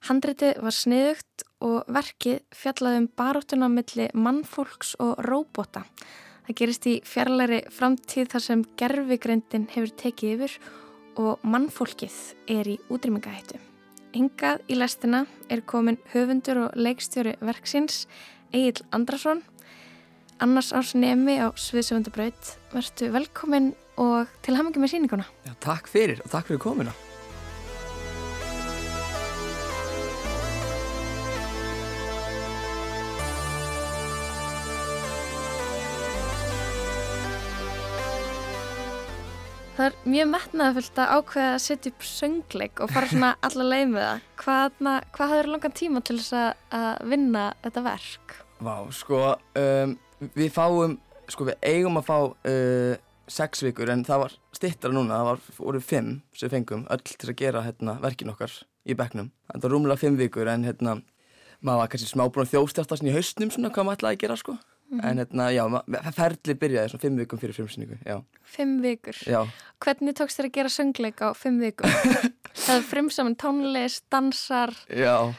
Handritið var sniðugt og verkið fjallaði um baróttuna milli mannfólks og róbota. Það gerist í fjarlæri framtíð þar sem gerfigreindin hefur tekið yfir og mannfólkið er í útrýmingahættu. Hingað í lestina er komin höfundur og leikstjóri verksins Egil Andrason. Annars árs nemi á Sviðsöfundabraut. Vertu velkomin og til hamingi með síninguna. Já, takk fyrir og takk fyrir komina. Það er mjög metnaðafullt að ákveða að setja upp söngleik og fara svona <laughs> alla leið með það. Hvað, hvað hafður langan tíma til þess að, að vinna þetta verk? Vá, sko, um, við fáum, sko við eigum að fá uh, sex vikur en það var stittra núna, það var, voru fimm sem við fengum öll til að gera hérna, verkin okkar í bekknum. Það var rúmlega fimm vikur en hérna, maður var kannski smá búin að þjóstjast í haustnum svona hvað maður ætlaði að gera sko. Mm -hmm. En hérna, já, ferli byrjaði svona fimm vikum fyrir frumsynningu, já. Fimm vikur? Já. Hvernig tókst þér að gera söngleik á fimm vikum? <laughs> Það er frumsaman tónlist, dansar, uh,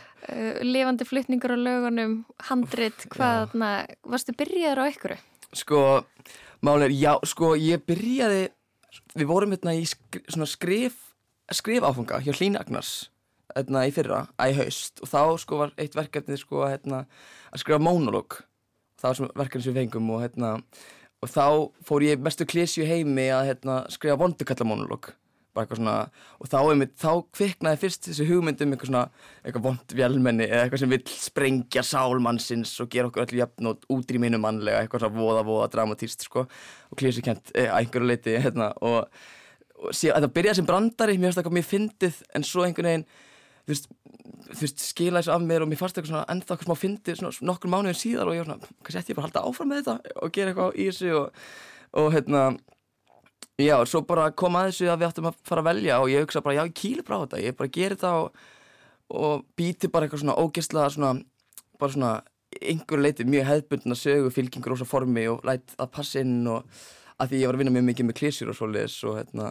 lifandi flytningur á lögunum, handrit, hvað, þarna, varstu byrjaður á einhverju? Sko, málega, já, sko, ég byrjaði, við vorum hérna í skri, svona skrif, skrif áfunga hjá Hlín Agnars, hérna í fyrra, að í haust, og þá sko var eitt verkefnið sko hérna að skrifa mónolog það var svona verkefni sem við fengum og hérna og þá fór ég mestu klísju heimi að hérna skrifa vondukallamónulog bara eitthvað svona og þá, einmitt, þá kviknaði fyrst þessi hugmyndum eitthvað svona eitthvað vond vjálmenni eða eitthvað sem vil sprengja sálmannsins og gera okkur öllu jafn og útrýminu mannlega eitthvað svona voða voða dramatíst sko og klísju kent e, að einhverju leiti hérna og, og síðan þetta byrjaði sem brandari mér finnst það eitthvað mjög fyndið en svo einhvern veginn þú veist, veist, skila þessu af mér og mér fannst eitthvað svona ennþá eitthvað smá fyndið svona nokkur mánuðin síðar og ég var svona, kannski ætti ég bara að halda áfram með þetta og gera eitthvað í þessu og, og hérna, já, svo bara kom að þessu að við ættum að fara að velja og ég hugsa bara, já, ég kýli bara á þetta, ég bara gerir þetta og, og býti bara eitthvað svona ógeðslega svona, bara svona einhverju leiti mjög hefðbundna sögu, og svo formi og lætt að passa inn og að því ég var að vinna mjög mikið með klísjur og svoleiðis og hérna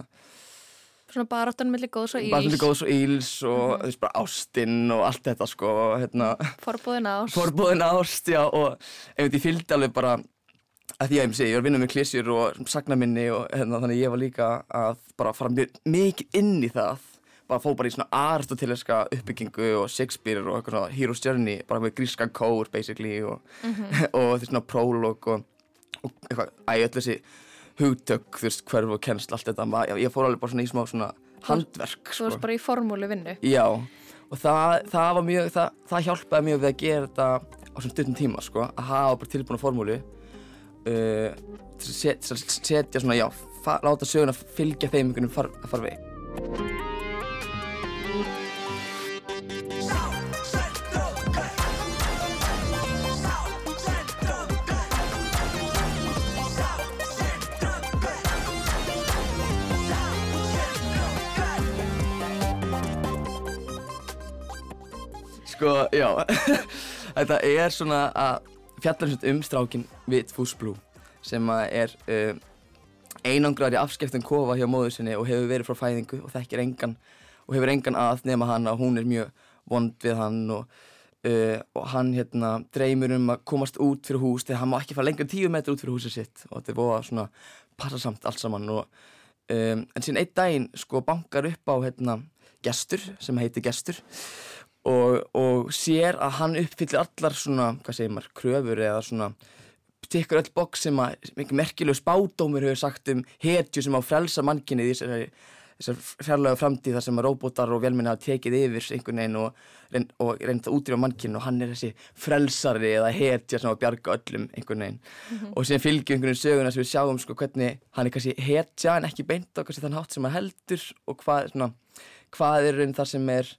Svona baráttan mellir góðs og íls. Baráttan mellir góðs og íls og mm -hmm. þú veist bara ástinn og allt þetta sko. Hérna, Forbúðin ást. Forbúðin ást, já og einmitt ég fylgdi alveg bara að því að ég, ég var að vinna með klísjur og sagnaminni og hérna, þannig ég var líka að bara fara mjög mikið inn í það. Bara fóð bara í svona aristoteliska uppbyggingu og Shakespeare og eitthvað svona Hero's Journey, bara með gríska kór basically og, mm -hmm. <laughs> og því svona prólog og, og eitthvað, æg öll þessi hugtök, þú veist, hverf og kennsl, allt þetta. Já, ég fór alveg bara svona í smá svona handverk Þú varst sko. bara í formúli vinnu. Já, og það, það var mjög það, það hjálpaði mjög við að gera þetta á svona stundum tíma, sko, að hafa bara tilbúna formúli uh, til að set, setja svona, já láta söguna fylgja þeim einhvern far, farveg Sko, já, <laughs> þetta er svona að fjallar um strákin Vitfús Blue sem er uh, einangraður í afskeftum kofa hjá móður sinni og hefur verið frá fæðingu og þekkir engan og hefur engan að nema hann og hún er mjög vond við hann og uh, og hann hérna dreymur um að komast út fyrir hús þegar hann má ekki fara lengur en tíu metri út fyrir húsið sitt og þetta er búið að svona passa samt allt saman og, um, en síðan einn daginn sko bankar upp á hérna gestur sem heitir gestur og, og sér að hann uppfyllir allar svona, hvað segir maður, kröfur eða svona tekur öll boks sem að mikið merkilegu spádómur hefur sagt um hetju sem á frelsa mannkinni í þessari þessar fjarlæga framtíð þar sem að róbótar og velminni hafa tekið yfir einhvern veginn og, reynd, og reynd að útrýfa mannkinn og hann er þessi frelsari eða hetja sem að bjarga öllum einhvern veginn mm -hmm. og síðan fylgjum einhvern veginn söguna sem við sjáum sko hvernig hann er kannski hetja en ekki beint á kannski þann hátt sem hann heldur og hvað, svona, hvað er raun það sem er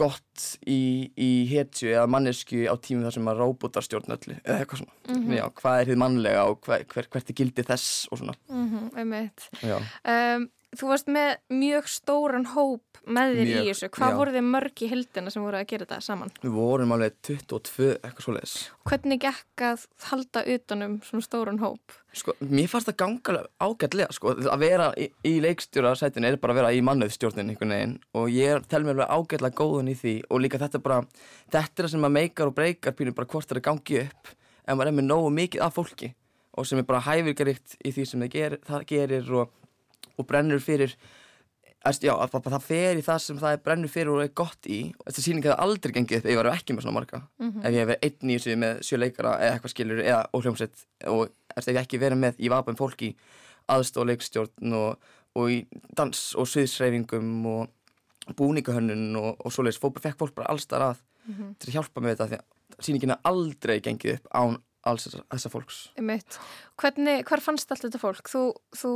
gott í, í hetju eða mannesku á tímum þar sem að róbótar stjórn öllu eða eitthvað svona. Mm -hmm. Já, hvað er þið mannlega og hver, hvert er gildi þess og svona. Mm -hmm, um, Þú varst með mjög stóran hóp með þér mjög, í þessu. Hvað já. voru þið mörg í hildina sem voru að gera þetta saman? Við vorum alveg 22, eitthvað svo leiðis. Hvernig gekk að halda utanum svona stóran hóp? Sko, mér fannst það ganga ágætlega, sko. Að vera í, í leikstjórasætinu er bara að vera í mannuðstjórnin einhvern veginn og ég tel mér alveg ágætlega góðun í því og líka þetta bara, þetta er það sem að meikar og breykar pínum bara hvort það er gangi upp en maður er með nógu mikið af fólki og sem er bara hæfirgarikt í því sem það gerir, það gerir og og brennur fyrir já, það fer í það sem það er brennur fyrir og er gott í og þessi síning hefur aldrei gengið upp ef ég var ekki með svona marga mm -hmm. ef ég hef verið einn í þessu með sjö leikara eða eitthvað skilur eða óhljómsett og ef ég ekki verið með, ég var bara með fólk í aðstof leikstjórn og, og í dans og sviðsreifingum og búningahönnun og, og svoleiðis fekk fólk bara allstar að mm -hmm. til að hjálpa með þetta því að síningin er aldrei gengið upp án alls þessa fólks Hvernig, hvar fannst allt þetta fólk? Þú, þú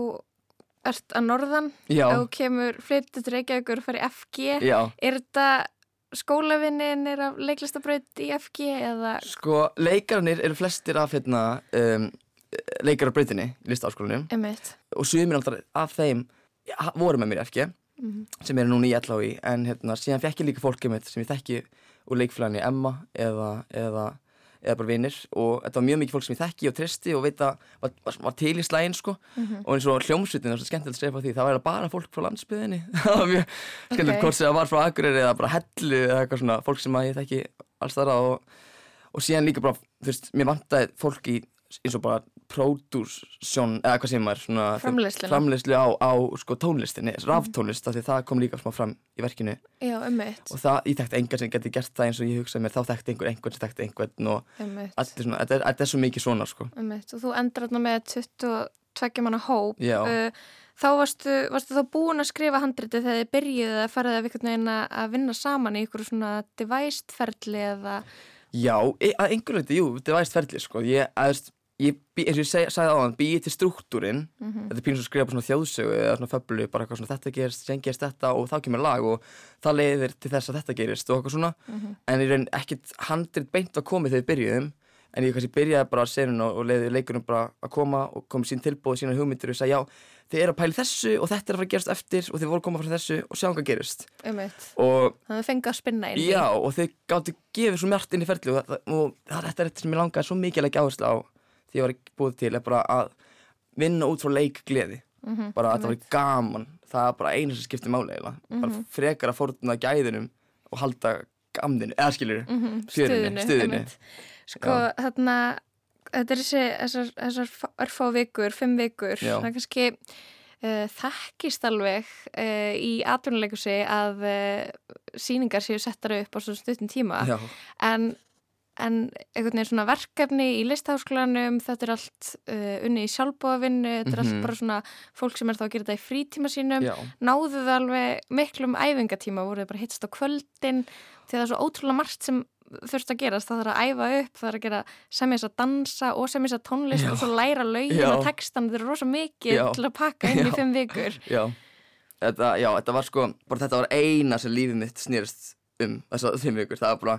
ert að norðan og kemur flyttið til Reykjavíkur og farið FG Já. er þetta skólavinnin af leiklistabraut í FG eða? Sko, leikarnir eru flestir af hérna, um, leikarabrautinni í listaáskólanum og sumir alltaf af þeim ja, voru með mér í FG mm -hmm. sem er núna í LHI en hérna, síðan fekk ég líka fólkið mitt sem ég þekki úr leikflæðinni Emma eða, eða eða bara vinnir og þetta var mjög mikið fólk sem ég þekki og tristi og veit að var, var, var til í slægin sko mm -hmm. og eins og hljómsveitin, það var skemmtilegt að segja frá því það var bara fólk frá landsbyðinni <laughs> það var mjög skemmtilegt okay. hvort sem það var frá Akureyri eða bara Hellu eða eitthvað svona fólk sem ég þekki alls þarra og, og síðan líka bara, þú veist, mér vantæði fólk í eins og bara pródúsjón eða hvað sem er framleyslu á, á sko, tónlistinni, mhm. ráftónlist mm. það kom líka smá fram í verkinu. Já, og það, ég þekkti engar sem geti gert það eins og ég hugsaði mér, þá þekkti einhver einhvern sem þekkti einhvern og svona, þetta, er, þetta er svo mikið svona sko. og þú endur hérna með 22 manna hóp. Uh, þá varstu, varstu þá búin að skrifa handriti þegar þið byrjuði að fara að vinna saman í ykkur svona devæst ferli eða? Já, e, að einhver leiti, jú, þetta væst ferli sko, ég, aðeins, ég, eins og ég seg, sagði á hann, býði til struktúrin, mm -hmm. þetta er pínus að skrifa svona þjóðsögu eða svona föblu, bara eitthvað svona þetta gerist, sen gerist þetta og þá kemur lag og það leiðir til þess að þetta gerist og eitthvað svona, mm -hmm. en ég reyn ekkit handrit beint að komi þegar við byrjuðum, en ég kannski byrjaði bara að serun og, og leiði leikunum bara að koma og komi sín tilbúið, sína hugmyndir og sagði já, þið eru að pæli þessu og þetta er að fara að gerast eftir og þið voru að koma frá þessu og sjá hvað gerist. Og þannig að fengið að spinna inn já og þið gáttu gefið svo mjart inn í ferli og, það, og það, þetta er þetta sem ég langaði svo að leggja áherslu á því ég var ekki búið til er bara að vinna út frá leikgleði mm -hmm. bara að það var gaman það er bara einu sem skiptir máli mm -hmm. bara mhm. frekar að fórtuna gæðinum og halda gamðinu, eða skiljur mm -hmm. stuðinu, stuðinu. sko þarna þetta er þessi, þessar, þessar örfá vikur, fimm vikur, Já. það er kannski uh, þekkist alveg uh, í atvinnuleikusi að uh, síningar séu settar upp á svona stuttin tíma Já. en en einhvern veginn svona verkefni í listháskólanum, þetta er allt uh, unni í sjálfbóðavinnu, þetta er mm -hmm. allt mhm. bara svona fólk sem er þá að gera þetta í frítíma sínum Já. náðu það alveg miklum æfingatíma, voruð bara hittst á kvöldin því það er svo ótrúlega margt sem þurft að gerast, það þarf að æfa upp það þarf að gera semja þess að dansa og semja þess að tónlist já. og svo læra laugin og textan þetta er rosa mikið já. til að pakka inn í <laughs> fimm vikur Já, þetta, já, þetta var sko bara þetta var eina sem lífið mitt snýrst um þess að fimm vikur, það var bara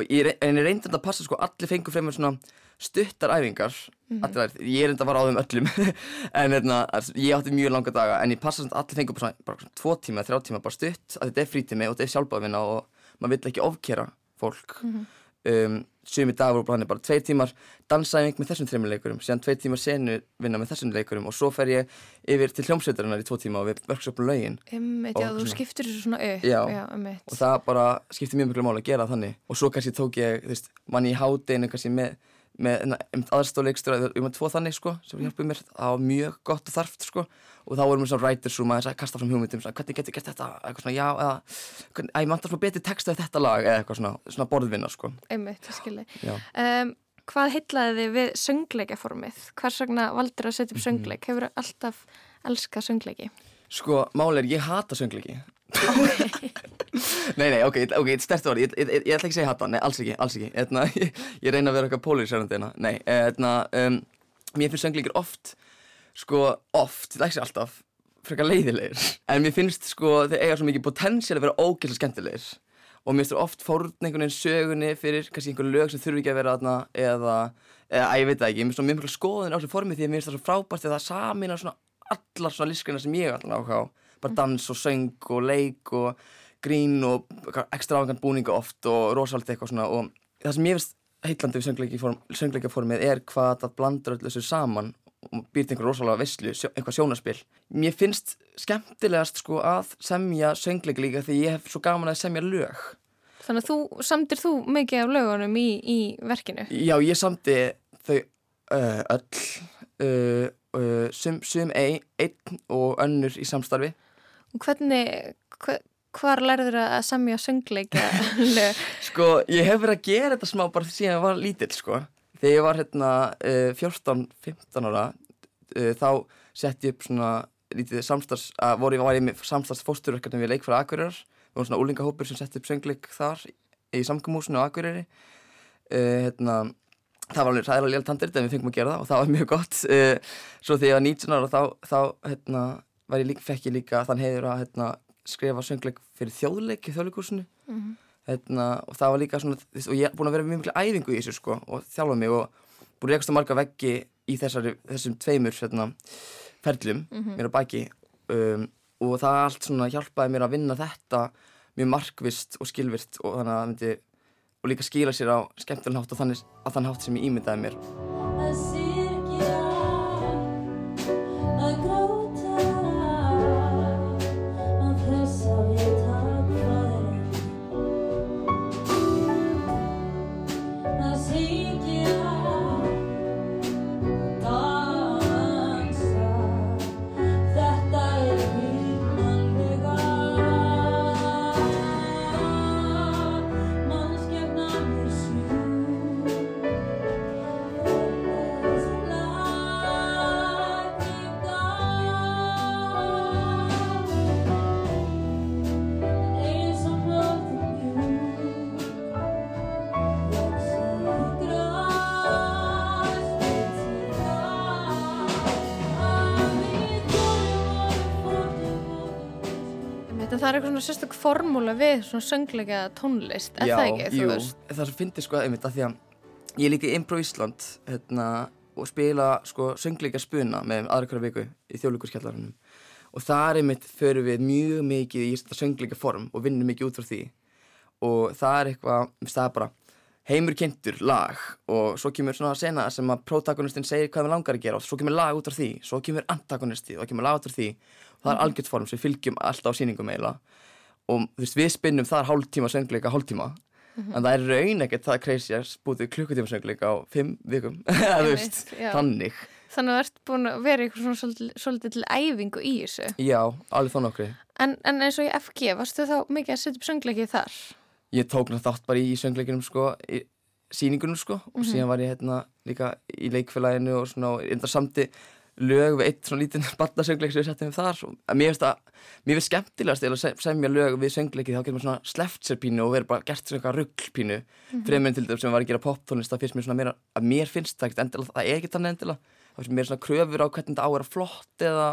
ég, en ég reyndi að passa sko allir fengur fremur svona stuttar æfingar mm -hmm. allir, ég reyndi að vara á þeim öllum <laughs> en hérna, ég átti mjög langa daga en ég passa svona allir fengur bara, bara tvo tíma, þrjá tíma, bara stutt að þetta er frítími og þetta er sjálfbáðvinna og maður vill ekki ofkera fólk mm -hmm. um, sumi dagur og planið bara tveir tímar dansæfing með þessum þreymur leikurum síðan tveir tímar senu vinna með þessum leikurum og svo fer ég yfir til hljómsveitarinnar í tvo tíma og við workshopum lögin Og já, þú skiptir þessu svona upp. Já. einmitt. og það bara skipti mjög miklu máli að gera þannig og svo kannski tók ég, þú veist, mann í hádeginu kannski með, með aðstóðleikstur um að tvo þannig sko, sem hjálpuð mér var mjög gott og þarft sko og þá vorum við svona writers room að kasta fram hugmyndum svona, hvernig getur gert þetta, eitthvað svona já eða, hvernig, að ég mantar svona betri texta við þetta lag eða eitthvað svona, svona borðvinna sko Einmitt, ég skilji. Um, hvað heitlaði þið við söngleikaformið? Hvers vegna valdur að setja upp Mhm. söngleik? Hefur alltaf elskað söngleiki? Sko, máli er, ég hata söngleiki <laughs> Nei, nei, ok, ok, stert orð, ég, ég, ég, ég ætla ekki að segja hata, nei, alls ekki, alls ekki Etna, <laughs> ég, ég reyna að vera eitthvað pólirísærandi hérna, nei, etna, um, mér finnst söngleikir oft, sko, oft, það er ekki alltaf, frekar leiðilegir. En mér finnst, sko, þeir eiga svo mikið potensial að vera ógeðslega skemmtilegir. Og mér finnst það oft fórn einhvern veginn sögunni fyrir kannski einhver lög sem þurfi ekki að vera þarna eða, eða, að ég veit það ekki, mér finnst það mjög miklu skoðin á þessu formi því að mér finnst það svo frábært því að það samina svona allar svona lískreina sem ég allan áhuga á. Bara dans og söng og leik og grín og ekstravagant búninga oft og rosalit eitthvað svona. Og það sem ég finnst heitlandi við söngleikaformið er hvað það blandur öllu þessu saman og býr til einhver rosalega visslu, einhvað sjónaspil mér finnst skemmtilegast sko að semja söngleika líka því ég hef svo gaman að semja lög Þannig að þú, samtir þú mikið af lögunum í, í verkinu? Já, ég samti þau uh, öll uh, uh, sum, sum ein, einn og önnur í samstarfi hvernig, hva, hvar lærður að semja söngleika <laughs> lög? Sko, ég hef verið að gera þetta smá bara síðan ég var lítill, sko Þegar ég var hérna uh, 14-15 ára uh, þá sett ég upp svona lítið samstarfs, að voru var ég með samstarfsfósturverkefni við leikfæra Akureyrar. Við vorum svona úlingahópur sem sett upp söngleik þar í samkamúsinu á Akureyri. Uh, hérna það var alveg ræðilega lél tandir en við fengum að gera það og það var mjög gott. Svo þegar ég var 19 ára þá, þá hérna, ég líka, fekk ég líka þann heiður að hérna, skrifa söngleik fyrir þjóðleik í þjóðleikúsinu Mhm. Hérna, og það var líka svona og ég er búin að vera mjög miklu æfingu í þessu sko, og þjálfa mig og búin að rekast á marga veggi í þessari, þessum tveimur hérna, ferlum Mhm. mér á baki um, og það allt svona hjálpaði mér að vinna þetta mjög markvist og skilvirt og þannig að það myndi og líka skila sér á skemmtilega hátt og þannig að þann hátt sem ég ímyndaði mér Það svona sérstök formúla við svona söngleika tónlist, er Já, það ekki? jú, það sem finnir sko einmitt að því að ég líka í Impro Ísland hérna, og spila sko söngleika spuna með aðra hverja viku í þjóðleikurskjallarunum og þar einmitt förum við mjög mikið í þetta söngleika form og vinnum mikið út frá því. Og það er eitthvað, það er bara heimur kynntur lag. Og svo kemur svona sena sem að protagonistin segir hvað við langar að gera og svo kemur lag út frá því. Svo kemur antagonisti og kemur lag út frá því. Og það er algjört form sem fylgjum alltaf á sýningum eiginlega og veist við spinnum þar hálftíma söngleika hálftíma Mhm. en það er raun ekkert það crazy að bútið klukkutíma söngleika á fimm vikum <laughs> veist, þannig Þannig að þú ert búin að vera eitthvað svona svolítið, til æfingu í þessu. já, alveg þá nokkri En, en eins og í FG, varstu þá mikið að setja upp söngleiki þar? ég tók nátt þátt bara í söngleikinum sko, í sýningunum sko og Mhm. síðan var ég hérna líka í leikfélaginu og svona, og enda samti lög við eitt svona lítinn barnasöngleik sem við settum þar. Og að mér finnst það, mér finnst skemmtilegast að semja lög við söngleiki þá getur maður svona sleppt sér pínu og verið bara gert svona eitthvað ruggpínu Mhm. fremur en til þess sem var að gera poptónlist það finnst mér svona meira, að mér finnst það ekkert endilega það er ekki þannig endilega, það finnst mér svona kröfur á hvernig þetta á að vera flott eða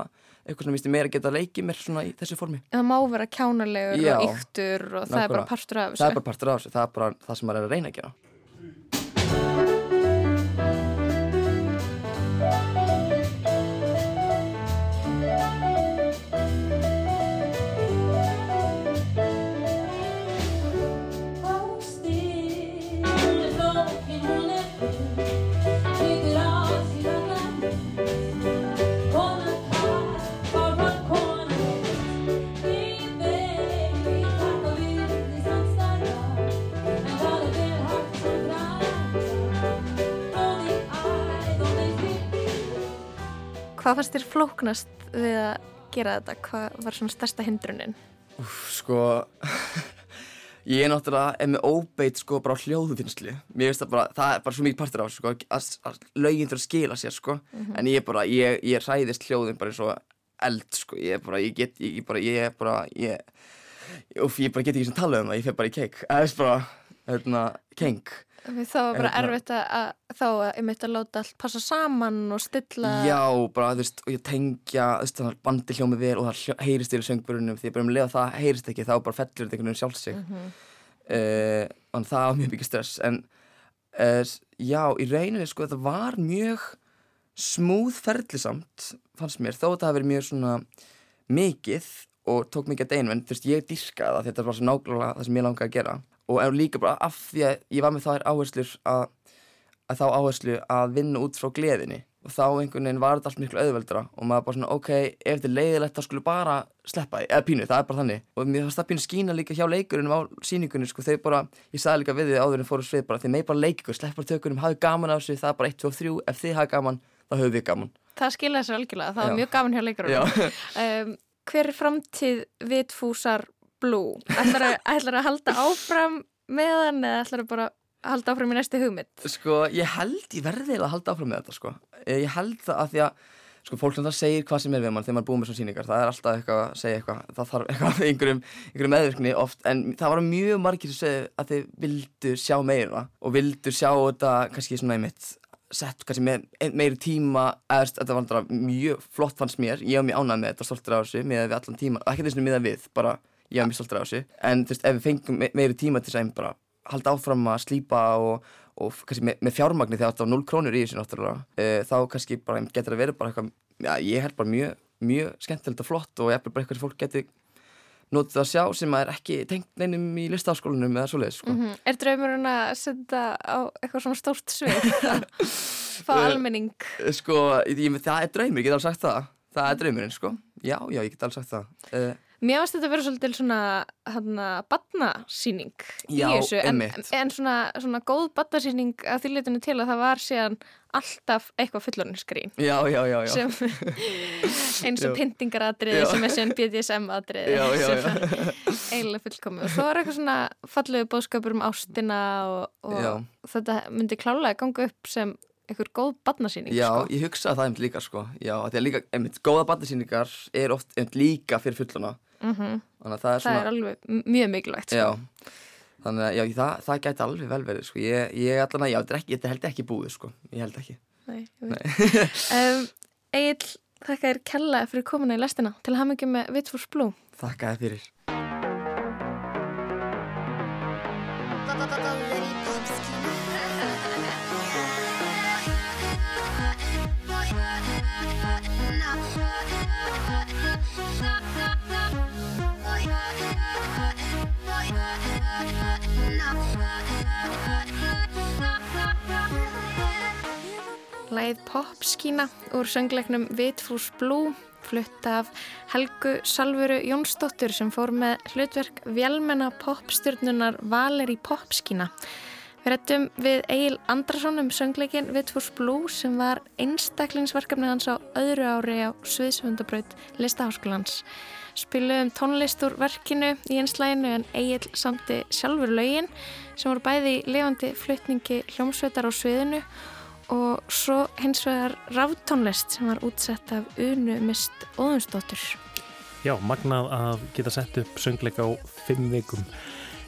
eitthvað sem mér meira geta leikið mér svona í þessu formi. Það má vera kjánalegur Já, og yktur og það er bara partur af þessu. Hvað fannst þér flóknast við að gera þetta? Hvað var svona stærsta hindrunin? Sko, <laughs> ég er náttúrulega er með óbeit sko bara á hljóðufinnslu. Mér finnst það bara, það er bara svo mikið partur á sko, að, að lögin þurfa að skila sér sko. En ég bara, ég, ég ræðist hljóðin bara eins og eld sko. Ég er bara, ég get, ég, ég bara, ég er bara, ég, uff, ég bara get ekki sem tala um það, ég fer bara í keik. Eða þess bara, hérna, keng. Það var bara Hérna- erfitt að, að þá að ég mitt að láta allt passa saman og stilla. Já, bara, þú veist, og ég tengja, að bandi hljómi vel og það heyrist yfir söngburunum því bara um leið að það heyrist ekki þá bara fellur þetta einhvern veginn sjálf sig. Mhm. uh, Þannig að það var mjög mikið stress, en uh, já, í rauninni, sko, þetta var mjög smúð ferðlisamt, fannst mér, þó að það hafi verið mjög svona mikið og tók mikið að deinu, en þú veist, ég dyrkaði það, þetta var svo nákvæmlega það sem ég langaði að gera og er líka bara af því að ég var með þær áherslur að að þá áherslu að vinna út frá gleðinni. Og þá einhvern veginn var þetta allt miklu auðveldra og maður bara svona, ok, ef þetta er leiðilegt þá skulle bara sleppa því, eða pínu, það er bara þannig. Og mér fannst það pínu skína líka hjá leikurinn á síningunni, sko, þau bara, ég sagði líka við þið áður en fóru svið bara, þið með bara leik ykkur, sleppa tökunum, hafið gaman á þessu, það er bara 1, 2, 3 ef þið hafið gaman, þá höfum við gaman. Það skilaði sér algjörlega, það var mjög gaman hjá Já. <laughs> leikarum. Um, hver er framtíð vitfúsar Blue? Ætlar að, halda áfram með hann eða ætlar að bara halda áfram í næstu hugmynd? Sko, ég held ég verði að halda áfram með þetta, sko. Eh, Ég held það að því að, sko, fólk sem það segir hvað sem er við mann þegar maður er búið með svona sýningar. Það er alltaf eitthvað að segja eitthvað, það þarf <laughs> eitthvað einhverjum, einhverjum meðvirkni oft, en það var mjög margir sem segja að þeir vildu sjá meira og vildu sjá þetta kannski svona einmitt sett kannski með meiri tíma eða þetta var bara mjög flott fannst mér ég var mjög ánægð með þetta, stoltur á þessu með við allan tíma, ekki þess að miða við, bara ég var mjög stoltur á þessu, en þú veist, ef við fengum me meiri tíma til þess að bara halda áfram að slípa og, og kannski með, með fjármagni þegar þetta var 0 krónur í þessu náttúrulega, uh, þá kannski bara getur að vera bara eitthvað, já, ég held bara mjög mjög skemmtilegt og flott og ég bara eitthvað sem fólk getur notið að sjá sem að er ekki tengt neinum í listaháskólanum eða svoleiðis, sko. Mm Er draumurinn að setja á eitthvað svona stórt svið? <laughs> Fá Eh, almenning? Sko, ég, ég, það er draumur, ég get alveg sagt það Það er draumurinn, sko Já, já, ég get alveg sagt það uh, Mér varst þetta að vera svolítið svona hana, badnasýning í Já, þessu en, en svona, svona góð badnasýning að því leitinu til að það var síðan alltaf eitthvað fullorðinskrín Já, já, já, já. Sem <laughs> eins og pyntingaratriði sem er síðan BDSM-atriði <laughs> Já, já, sem já. er eiginlega fullkomið. Og svo er eitthvað svona fallegu bóðskapur um ástina og, og þetta myndi klálega ganga upp sem einhver góð badnasýning Já, sko. ég hugsa það einmitt líka, sko. Já, því að líka, einmitt, góða bandasýningar er oft einmitt líka fyrir fulluna mm Þannig að það er það svona er alveg mjög mikilvægt sko. Já, þannig að, já, það, það gæti alveg vel verið, sko. Ég, ég allan já, ekki, þetta held ekki búið, sko. Ég held ekki. Nei, ég veit. um, <laughs> Egil, þakka þér kella fyrir komuna í lestina. Til að hafa mikið með Vitfors Blue. Þakka þér fyrir Læð Popskína úr söngleiknum Vitfors Blue flutt af Helgu Salvuru Jónsdóttur sem fór með hlutverk vélmenna popstjörnunar Valeri Popskína. Við rættum við Egil Andrason um söngleikin Vitfors Blue sem var einstaklingsverkefni hans á öðru ári á Sviðsvöndabraut Listaháskólans. Spiluðum tónlist úr verkinu í einslæginu en Egil samti sjálfur lögin sem voru bæði í lifandi flutningi hljómsveitar á sviðinu og svo hins vegar ráftónlist sem var útsett af Unu Mist Óðunsdóttur. Já, magnað að geta sett upp söngleika á fimm vikum.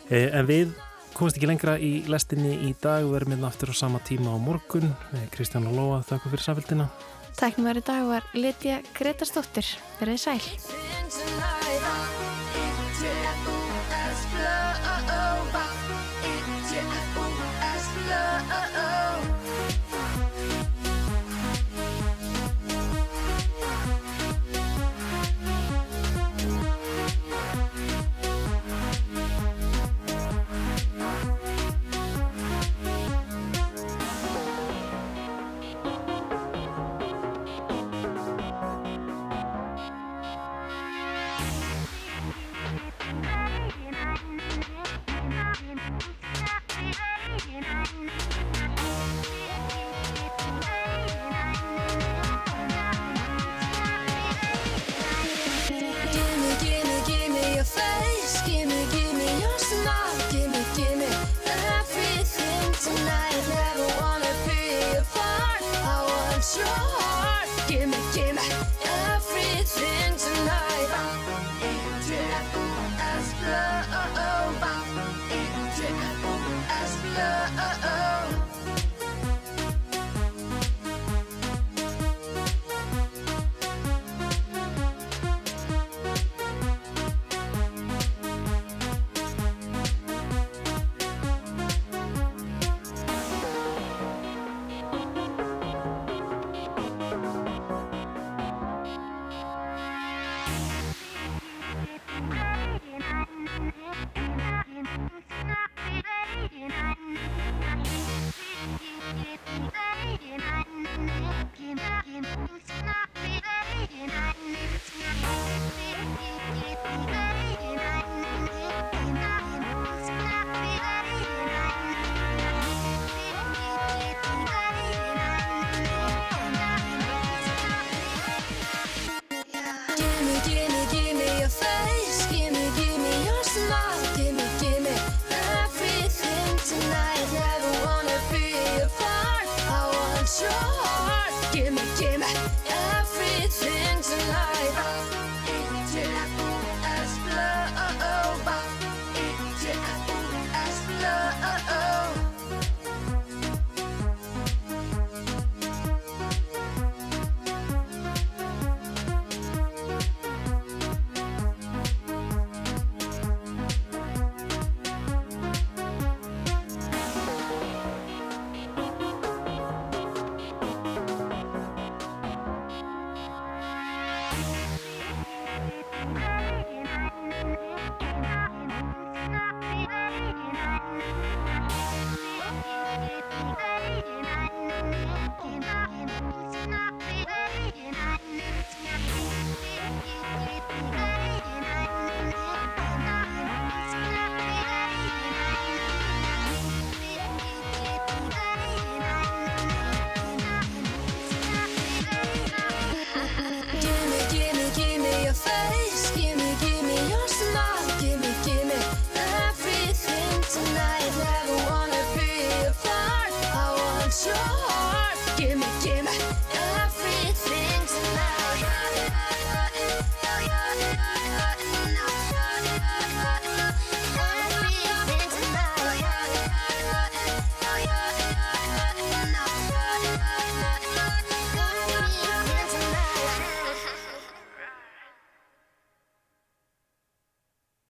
Eh, en við komast ekki lengra í lestinni í dag og verðum hérna aftur á sama tíma á morgun. Eh, Kristján og Lóa, þakka fyrir samfélgina. Tæknum verið dag var Lidja Gretarsdóttir. Verðið sæl.